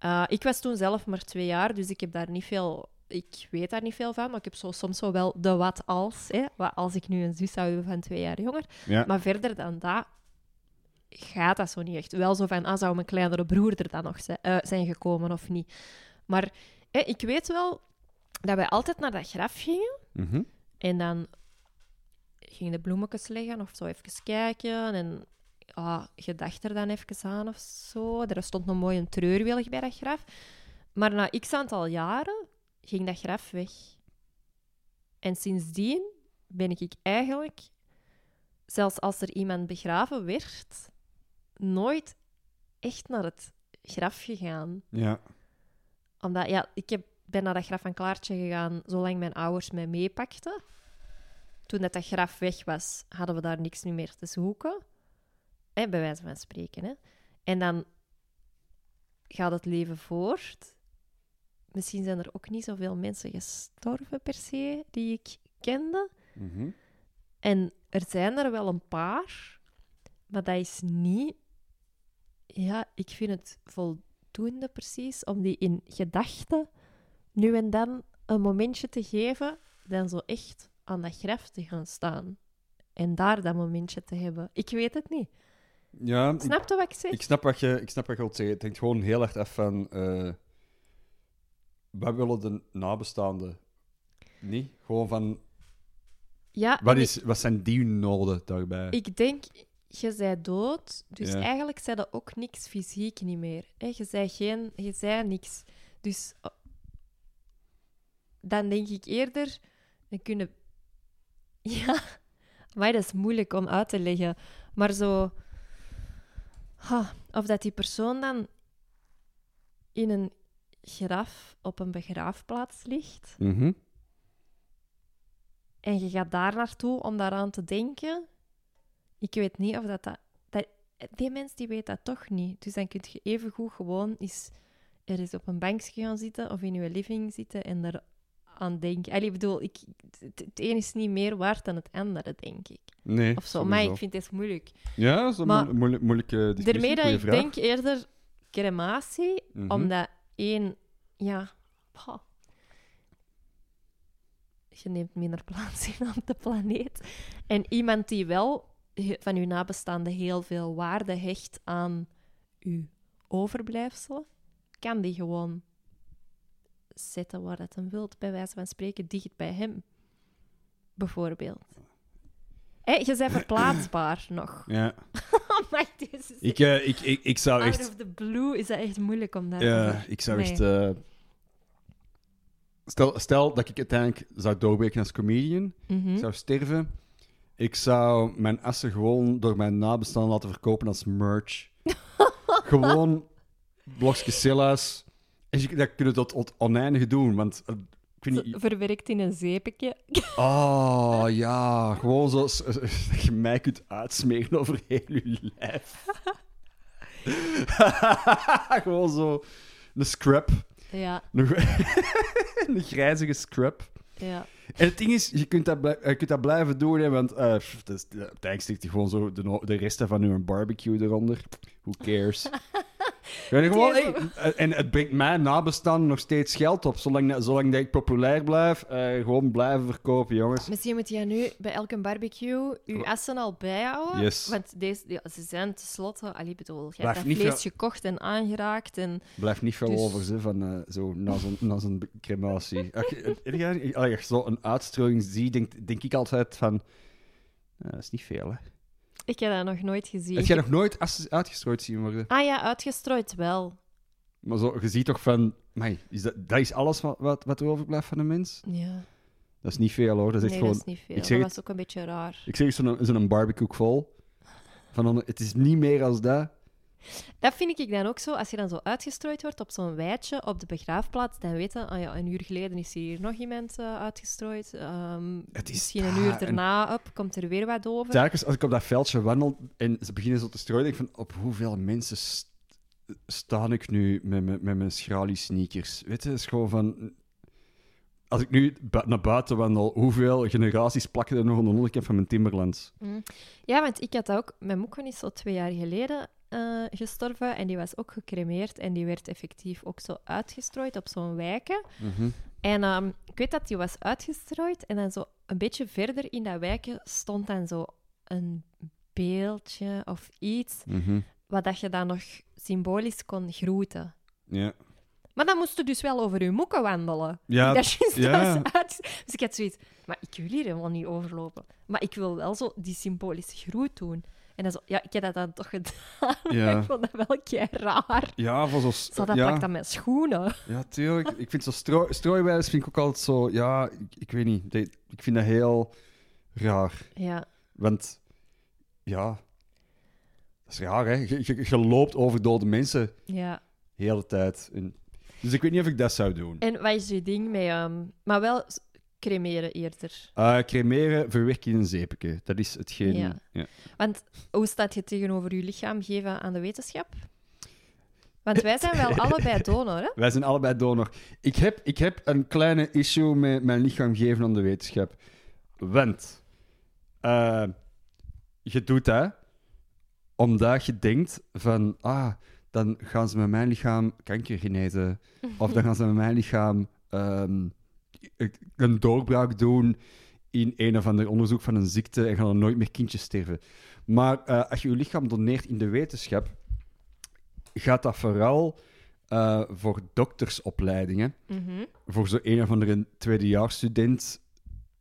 Ja. Ik was toen zelf maar twee jaar, dus ik heb daar niet veel... Ik weet daar niet veel van, maar ik heb zo, soms zo wel de wat als. Hè, wat als ik nu een zus zou hebben van twee jaar jonger. Ja. Maar verder dan dat gaat dat zo niet echt. Wel zo van, ah, zou mijn kleinere broer er dan nog zijn, eh, zijn gekomen of niet? Maar hè, ik weet wel dat wij altijd naar dat graf gingen. Mhm. En dan gingen de bloemetjes leggen of zo even kijken. En ah, je dacht er dan even aan of zo. Er stond nog mooi een treurwillig bij dat graf. Maar na x aantal jaren ging dat graf weg. En sindsdien ben ik eigenlijk, zelfs als er iemand begraven werd, nooit echt naar het graf gegaan Ja. omdat, ja, ik heb, ben naar dat graf van Klaartje gegaan zolang mijn ouders mij meepakten. Toen dat, dat graf weg was, hadden we daar niks meer te zoeken. Hè, bij wijze van spreken. Hè. En dan gaat het leven voort. Misschien zijn er ook niet zoveel mensen gestorven per se, die ik kende. Mhm. En er zijn er wel een paar, maar dat is niet... Ja, ik vind het voldoende precies om die in gedachten nu en dan een momentje te geven, dan zo echt aan dat graf te gaan staan. En daar dat momentje te hebben. Ik weet het niet. Ja, ik, Snap je wat ik zeg? ik snap wat je, ik snap wat je wilt zeggen. Het hangt gewoon heel erg af van... eh wat willen de nabestaanden? Niet? Gewoon van... ja, Wat, is, wat zijn die noden daarbij? ik, denk, je zij dood, dus Ja. eigenlijk zei dat ook niks fysiek niet meer. Hè? Je zei geen, je zei niks. Dus eh, dan denk ik eerder, dan kunnen... Ja, maar dat is moeilijk om uit te leggen. Maar zo... ha, of dat die persoon dan in een graf op een begraafplaats ligt Mhm. en je gaat daar naartoe om daaraan te denken. Ik weet niet of dat, dat, dat... Die mens die weet dat toch niet. Dus dan kun je even goed gewoon eens er eens op een bankje gaan zitten of in je living zitten en er aan denken. Allee, ik bedoel, ik, het, het een is niet meer waard dan het andere, denk ik. Nee, Of zo. Maar ik vind het moeilijk. Ja, dat is een moeilijk, moeilijke discussie. Daarmee dat ik vraag. denk eerder crematie, Mhm. omdat één, ja, je neemt minder plaats in op de planeet. En iemand die wel van uw nabestaanden heel veel waarde hecht aan uw overblijfselen, kan die gewoon zetten waar dat hem wilt, bij wijze van spreken, dicht bij hem. Bijvoorbeeld. Hé, je bent verplaatsbaar nog. Ja. Ik, eh, ik, ik, ik zou Out echt... of the blue is dat echt moeilijk om daar Ja, ik zou Nee. echt... eh, Stel, stel dat ik uiteindelijk zou doorbreken als comedian, Mhm. ik zou sterven. Ik zou mijn assen gewoon door mijn nabestaanden laten verkopen als merch. gewoon blokjes silla's. En je, dat kun je tot oneindige doen, want... ik weet niet... Verwerkt in een zeepje. Oh, ja. Gewoon zo... Dat je mij kunt uitsmeren over heel je lijf. gewoon zo... Een scrub. Ja, Een, een grijzige scrub. ja. En het ding is, je kunt dat, je kunt dat blijven doen, hè, want is, uiteindelijk stikt hij gewoon zo de, de resten van uw barbecue eronder. Who cares? Gewoon, hey, en het brengt mij nabestaan nog steeds geld op, zolang, zolang dat ik populair blijf. eh, gewoon blijven verkopen, jongens. Misschien moet je nu bij elke barbecue je assen al bijhouden. Yes. Want deze, ja, ze zijn tenslotte... Allee, bedoel, je Blijf hebt dat vlees veel- gekocht en aangeraakt. En... Blijft niet veel Dus- over ze van eh, zo na zo'n na zo'n crematie. Als je, als zo een uitstrooiing ziet, denk, denk ik altijd van. eh, dat is niet veel, hè? Ik heb dat nog nooit gezien. Heb jij nog nooit as- uitgestrooid zien worden? Ah ja, uitgestrooid wel. Maar zo, je ziet toch van, mei, is dat, dat is alles wat, wat, wat er overblijft van een mens? Ja. Dat is niet veel hoor. Dat is echt nee, gewoon. dat is niet veel. ik Dat zeg was het- ook een beetje raar. Ik zeg zo'n zo'n barbecue vol. Van het is niet meer als dat. Dat vind ik dan ook zo. Als je dan zo uitgestrooid wordt op zo'n weidje op de begraafplaats, dan weten ah ja, een uur geleden is hier nog iemand eh, uitgestrooid. Ehm, Het is misschien een uur daarna op, komt er weer wat over. Telkens als ik op dat veldje wandel en ze beginnen zo te strooien, denk ik van op hoeveel mensen st- sta ik nu met, mijn- met mijn schrali sneakers? Weet je, het is gewoon van. Als ik nu bu- naar buiten wandel, hoeveel generaties plakken er nog aan de onderkant van mijn Timberlands? Mm. Ja, want ik had dat ook... Mijn moeken is zo twee jaar geleden eh, gestorven en die was ook gecremeerd en die werd effectief ook zo uitgestrooid op zo'n wijken. En ehm, ik weet dat die was uitgestrooid en dan zo een beetje verder in dat wijkje stond dan zo een beeldje of iets Mhm. wat dat je dan nog symbolisch kon groeten. Ja. Maar dan moest je dus wel over je moeken wandelen. Ja, dat is ja. was uit. Dus ik had zoiets, maar ik wil hier helemaal niet overlopen. Maar ik wil wel zo die symbolische groet doen. En dan zo, ja, ik heb dat dan toch gedaan. Ja. ik vond dat wel kei raar. Ja, voor zo... Zo, dat ja. plakt aan mijn schoenen. Ja, tuurlijk. Ik vind zo stro strooiwijs vind ik ook altijd zo... Ja, ik, ik weet niet. Ik vind dat heel raar. Ja. Want, ja... Dat is raar, hè. Je, je, je loopt over dode mensen ja. de hele tijd. En, dus ik weet niet of ik dat zou doen. En wat is je ding met... ehm, maar wel cremeren eerder. Eh cremeren, verwerken in een zeepje. Dat is hetgeen... Ja. Ja. Want hoe staat je tegenover je lichaam geven aan de wetenschap? Want wij zijn wel allebei donor, hè? Wij zijn allebei donor. Ik heb, ik heb een kleine issue met mijn lichaam geven aan de wetenschap. Want eh, je doet dat omdat je denkt van, ah, dan gaan ze met mijn lichaam kanker genezen. Of dan gaan ze met mijn lichaam ehm, een doorbraak doen in een of ander onderzoek van een ziekte en gaan er nooit meer kindjes sterven. Maar eh, als je je lichaam doneert in de wetenschap, gaat dat vooral eh, voor doktersopleidingen. Mhm. Voor zo'n een of andere tweedejaarsstudent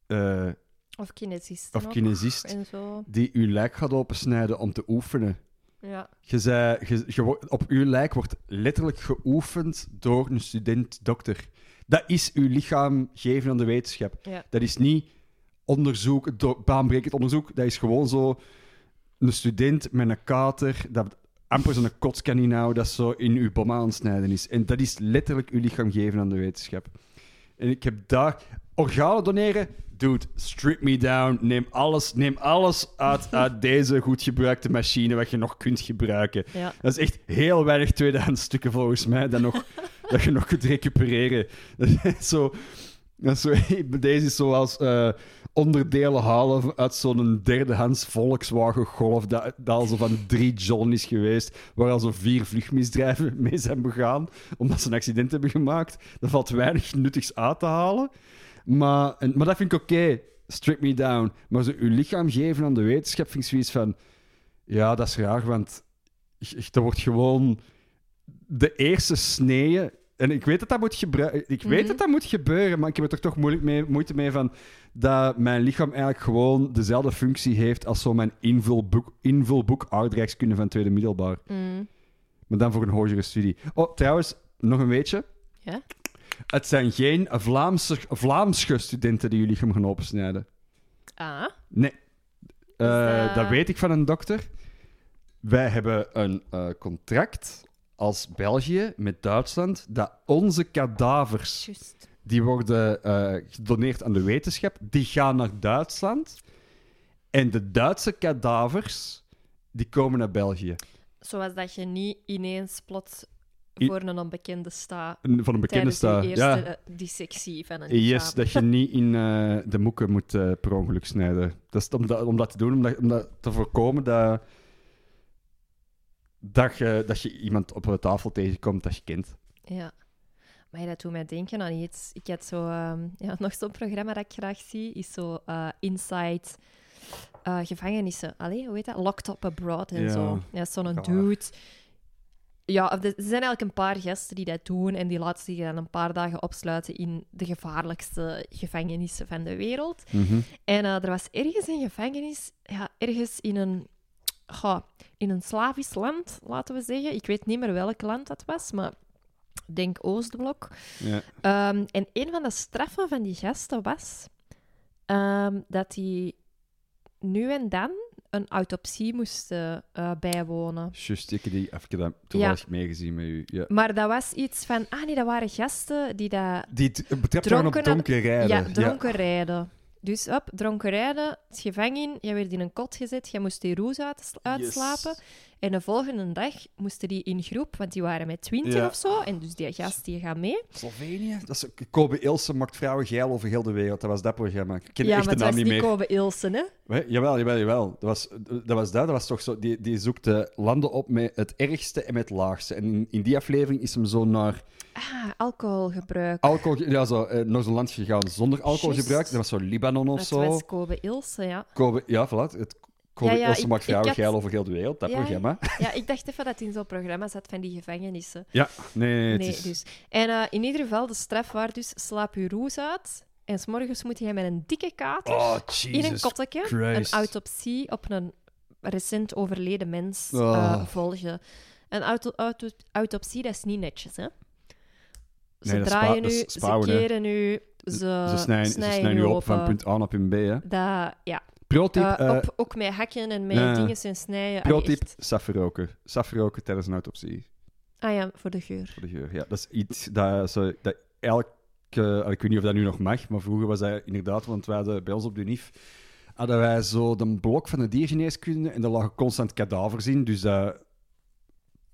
eh, Of kinesisten of kinesist En zo. die uw lijk gaat opensnijden om te oefenen. Ja. Je zei, je, op uw lijk wordt letterlijk geoefend door een student-dokter. Dat is uw lichaam geven aan de wetenschap. Ja. Dat is niet onderzoek, baanbrekend onderzoek. Dat is gewoon zo een student met een kater, dat amper zo'n kots kan inhouden, dat zo in uw bom aan het snijden is. En dat is letterlijk uw lichaam geven aan de wetenschap. En ik heb daar... Organen doneren? Dude, strip me down. Neem alles, neem alles uit, uit deze goed gebruikte machine wat je nog kunt gebruiken. Ja. Dat is echt heel weinig tweedehands stukken volgens mij dat, nog, dat je nog kunt recupereren. Dat is zo, deze is zoals eh, onderdelen halen uit zo'n derdehands Volkswagen Golf dat, dat al zo van drie John is geweest, waar al zo vier vluchtmisdrijven mee zijn begaan, omdat ze een accident hebben gemaakt. Dat valt weinig nuttigs uit te halen. Maar, en, maar dat vind ik oké. Strip me down. Maar zo uw lichaam geven aan de wetenschap vind zoiets van... Ja, dat is raar, want er wordt gewoon de eerste sneeën... En ik weet dat dat moet, gebru- ik weet Mhm. dat dat moet gebeuren, maar ik heb er toch moeilijk mee, moeite mee van dat mijn lichaam eigenlijk gewoon dezelfde functie heeft als zo mijn invulboek, invulboek aardrijkskunde van tweede middelbaar. Mm. Maar dan voor een hogere studie. Oh, trouwens, nog een weetje. Ja? Het zijn geen Vlaamse, Vlaamse studenten die jullie lichaam gaan opensnijden. Ah. Nee. Eh, dat- Dat weet ik van een dokter. Wij hebben een eh, contract als België met Duitsland dat onze kadavers die worden eh, gedoneerd aan de wetenschap, die gaan naar Duitsland. En de Duitse kadavers, die komen naar België. Zoals dat je niet ineens plots voor een onbekende staat Van een bekende sta. eerste Ja, eh, dissectie van een yes, dat je niet in eh, de moeken moet per ongeluk snijden. Dat is om dat, om dat te doen, om dat, om dat te voorkomen dat, dat, je, dat je iemand op een tafel tegenkomt dat je kent. Ja. Maar ja, dat doet mij denken aan iets. Ik had zo... ehm, ja, nog zo'n programma dat ik graag zie, is zo eh, Inside eh, gevangenissen. Allee, hoe heet dat? Locked Up Abroad en Ja. zo. Ja, zo'n dude... Ja, er zijn eigenlijk een paar gasten die dat doen en die laten zich dan een paar dagen opsluiten in de gevaarlijkste gevangenissen van de wereld. En eh, er was ergens een gevangenis, ja, ergens in een, goh, in een Slavisch land, laten we zeggen. Ik weet niet meer welk land dat was, maar ik denk Oostblok. Ja. Ehm, en een van de straffen van die gasten was ehm, dat die nu en dan een autopsie moesten eh, bijwonen. Just, ik die even dat toevallig meegezien met u. Ja. Maar dat was iets van... Ah nee, dat waren gasten die dat Die t- betrapt waren op Dronken- dronken rijden. Ja, dronken rijden. Dus op, dronken rijden, het gevangen in, jij werd in een kot gezet, jij moest die roes uit, uitslapen. Yes. En de volgende dag moesten die in groep, want die waren met twintig Ja. of zo. En dus die gast die gaat mee. Slovenië? Dat is, Kobe Ilse maakt vrouwen geil over heel de wereld. Dat was dat programma. Ik ken ja, echt maar de naam was niet meer. Kobe Ilsen, hè? Hè? Jawel, jawel, jawel. Dat was dat. Was dat. dat was toch zo, die, die zoekt de landen op met het ergste en met het laagste. En in, in die aflevering is hem zo naar Ah, alcoholgebruik. alcohol... Ja, zo, eh, naar zo'n land gegaan zonder alcoholgebruik. Dat was zo Libanon of dat zo. was Kobe Ilsen, ja. Kobe, ja, voilà. Het Kobe Ja, ja, Ilse ik- maakt ik vrouwen had- geil over heel de wereld. Dat Ja, programma. Ja, ik dacht even dat het in zo'n programma zat van die gevangenissen. Ja, nee, nee, het Nee, is... dus. En eh, in ieder geval, de straf waar dus slaap je roes uit. En s'morgens moet jij met een dikke kater Oh, in een Christ. een autopsie op een recent overleden mens Oh. eh, volgen. Een auto, auto, autopsie, dat is niet netjes, hè? Ze draaien nu, ze keren nu, ze, Ze snijden, ze nu op van punt A naar punt B. Hè. Dat, ja, Pro-tip, eh, eh, op, ook met hakken en met ja. dingen en snijden. Pro-tip echt. saf roken. Saf roken tijdens een autopsie. Ah ja, voor de geur. Voor de geur. Ja, dat is iets dat, zo, dat elke... eh, ik weet niet of dat nu nog mag, maar vroeger was dat inderdaad, want wij hadden bij ons op de NIF hadden wij zo de blok van de diergeneeskunde en daar lagen constant kadavers in. Dus dat een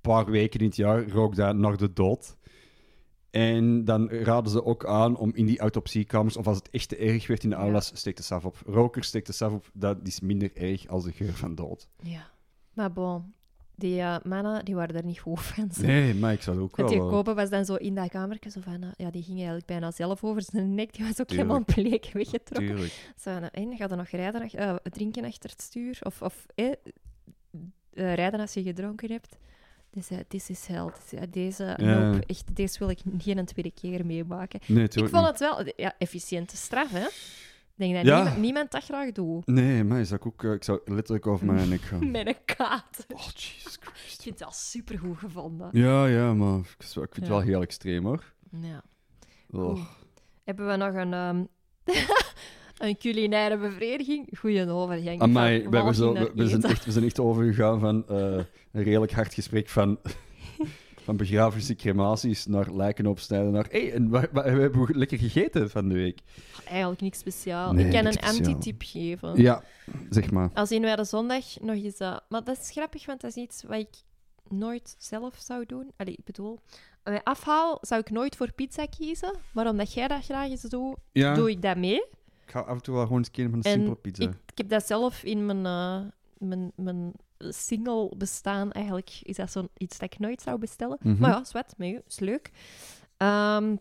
paar weken in het jaar rook dat naar de dood. En dan raden ze ook aan om in die autopsiekamers, of als het echt te erg werd in de Ja. aulas, steek de saf op. Rokers steek de saf op, dat is minder erg als de geur van dood. Ja. Maar bon, die eh, mannen die waren er niet goed van. zo. Nee, maar ik zou ook Want wel... die eh, kopen was dan zo in dat kamertje, zo van, eh, ja, die ging eigenlijk bijna zelf over zijn nek. Die was ook Tuurlijk. helemaal bleek weggetrokken. Tuurlijk. Zo, en ga je nog rijden, drinken achter het stuur? Of, of eh, rijden als je gedronken hebt? Dus eh, this is hell. Dus, eh, deze, Ja. nope, echt, deze wil ik geen een tweede keer meemaken. Nee, Ik vond niet. het wel ja, efficiënte straf, hè? Ik denk dat Ja. niemand, niemand dat graag doet. Nee, maar zou ik ook... eh, ik zou letterlijk over mijn nek gaan. Met een kaart. Oh, Jesus Christ. Ik vind het al supergoed gevonden. Ja, ja, maar ik vind het Ja. wel heel extreem, hoor. Ja. Oh. Hebben we nog een, ehm, een culinaire bevrediging? Goeie overgang. Amai, we, we, zijn echt, we zijn echt overgegaan van eh, een redelijk hard gesprek van, van begrafenissen, crematies naar lijken opsnijden naar... hey, en wa- wa- we hebben lekker gegeten van de week. Eigenlijk niks speciaal. Nee, ik kan een antitip geven. Ja, zeg maar. Als in de zondag nog eens... eh, maar dat is grappig, want dat is iets wat ik nooit zelf zou doen. Allee, ik bedoel... Bij afhaal zou ik nooit voor pizza kiezen. Maar omdat jij dat graag eens doet, Ja, doe ik dat mee. ik ga af en toe wel gewoon eens een keer van een En simpele pizza. Ik, ik heb dat zelf in mijn, eh, mijn, mijn single bestaan. Eigenlijk is dat zo'n iets dat ik nooit zou bestellen. Mhm. Maar ja, zwet, met u, is leuk. Ehm,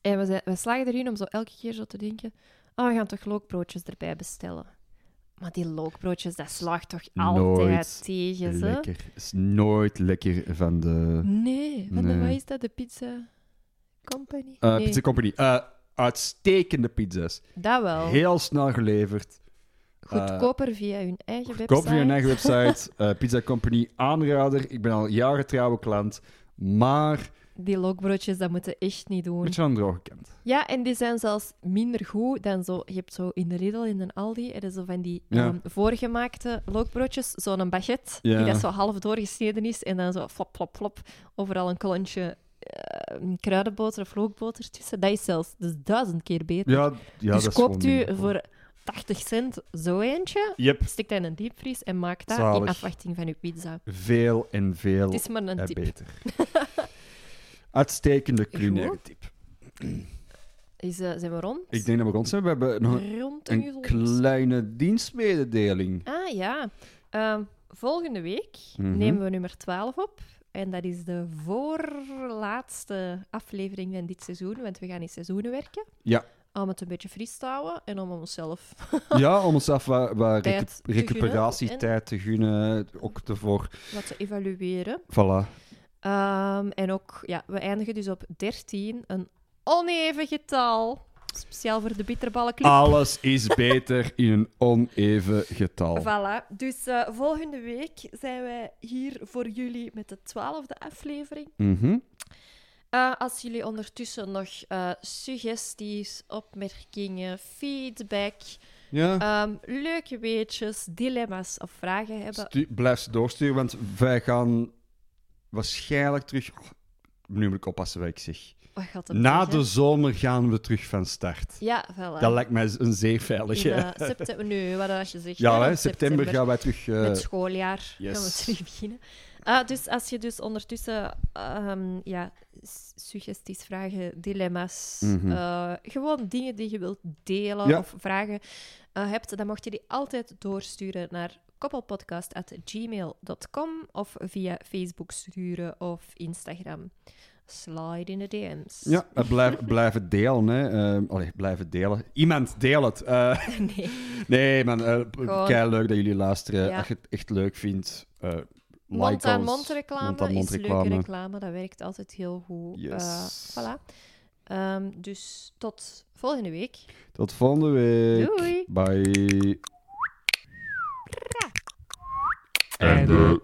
en we, zijn, we slagen erin om zo elke keer zo te denken... Oh, we gaan toch lookbroodjes erbij bestellen. Maar die lookbroodjes, dat slaagt toch Nooit altijd tegen, ze? Lekker. is nooit lekker van de Nee, van de, wat is dat? De pizza company? eh, nee, Pizza Company. Eh, uitstekende pizza's. dat wel. Heel snel geleverd. Goedkoper via hun eigen Koop website. via hun eigen website. eh, Pizza Company, aanrader. Ik ben al jaren trouwe klant. Maar Die lokbroodjes, dat moeten echt niet doen. Beetje aan droge kant. Ja, en die zijn zelfs minder goed dan zo... Je hebt zo in de Lidl, in de Aldi, er is zo van die Ja. ehm, voorgemaakte lookbroodjes. Zo'n baguette, Ja. die dat zo half doorgesneden is. En dan zo flop, flop, flop. Overal een klontje eh, kruidenboter of lookboter tussen. Dat is zelfs dus duizend keer beter. Ja, ja dus dat koopt u voor 80 cent zo eentje, Yep, stikt dat in een diepvries en maakt dat in afwachting van uw pizza. veel en veel Het is maar een tip. beter. Uitstekende culinaire Goed. tip. Is, eh, zijn we rond? Ik denk dat we rond zijn. We hebben nog Rond een kleine dienstmededeling. Ah ja. Ehm, volgende week Mhm. nemen we nummer 12 op. En dat is de voorlaatste aflevering van dit seizoen, want we gaan in seizoenen werken. Ja. Om het een beetje fris te houden en om onszelf Ja, om onszelf wat, wat Tijd recu- te recuperatietijd te gunnen. Ook ervoor. wat te evalueren. Voilà. Ehm, en ook, ja, we eindigen dus op 13, een oneven getal. Speciaal voor de bitterballenclub. Alles is beter in een oneven getal. Voilà. Dus eh, volgende week zijn wij hier voor jullie met de twaalfde aflevering. Mhm. Eh, als jullie ondertussen nog eh, suggesties, opmerkingen, feedback, Ja. ehm, leuke weetjes, dilemma's of vragen hebben, Stu- blijf ze doorsturen, want wij gaan waarschijnlijk terug. Oh, nu moet ik oppassen wat ik zeg. het Na de zomer gaan we terug van start. Ja, voilà. Dat lijkt mij een zeer In veilige. eh, september, nu, wat als je zegt. ja, hè, september gaan wij terug. eh, Met schooljaar yes. gaan we terug beginnen. Ah, dus als je dus ondertussen ehm, ja, suggesties, vragen, dilemma's, Mhm. eh, gewoon dingen die je wilt delen Ja. of vragen eh, hebt, dan mocht je die altijd doorsturen naar koppelpodcast.gmail.com of via Facebook sturen of Instagram. Slide in de DM's. ja, blijf, blijven delen. Hè. Eh, allee, blijven delen. Iemand deel het. Nee. nee, man. Gewoon- kei leuk dat jullie luisteren. Ja. Als je het echt leuk vindt. Mond-aan-mond reclame is leuke reclame. reclame. Dat werkt altijd heel goed. Yes. Eh, voilà. Ehm, dus tot volgende week. Tot volgende week. Doei! Bye. Einde.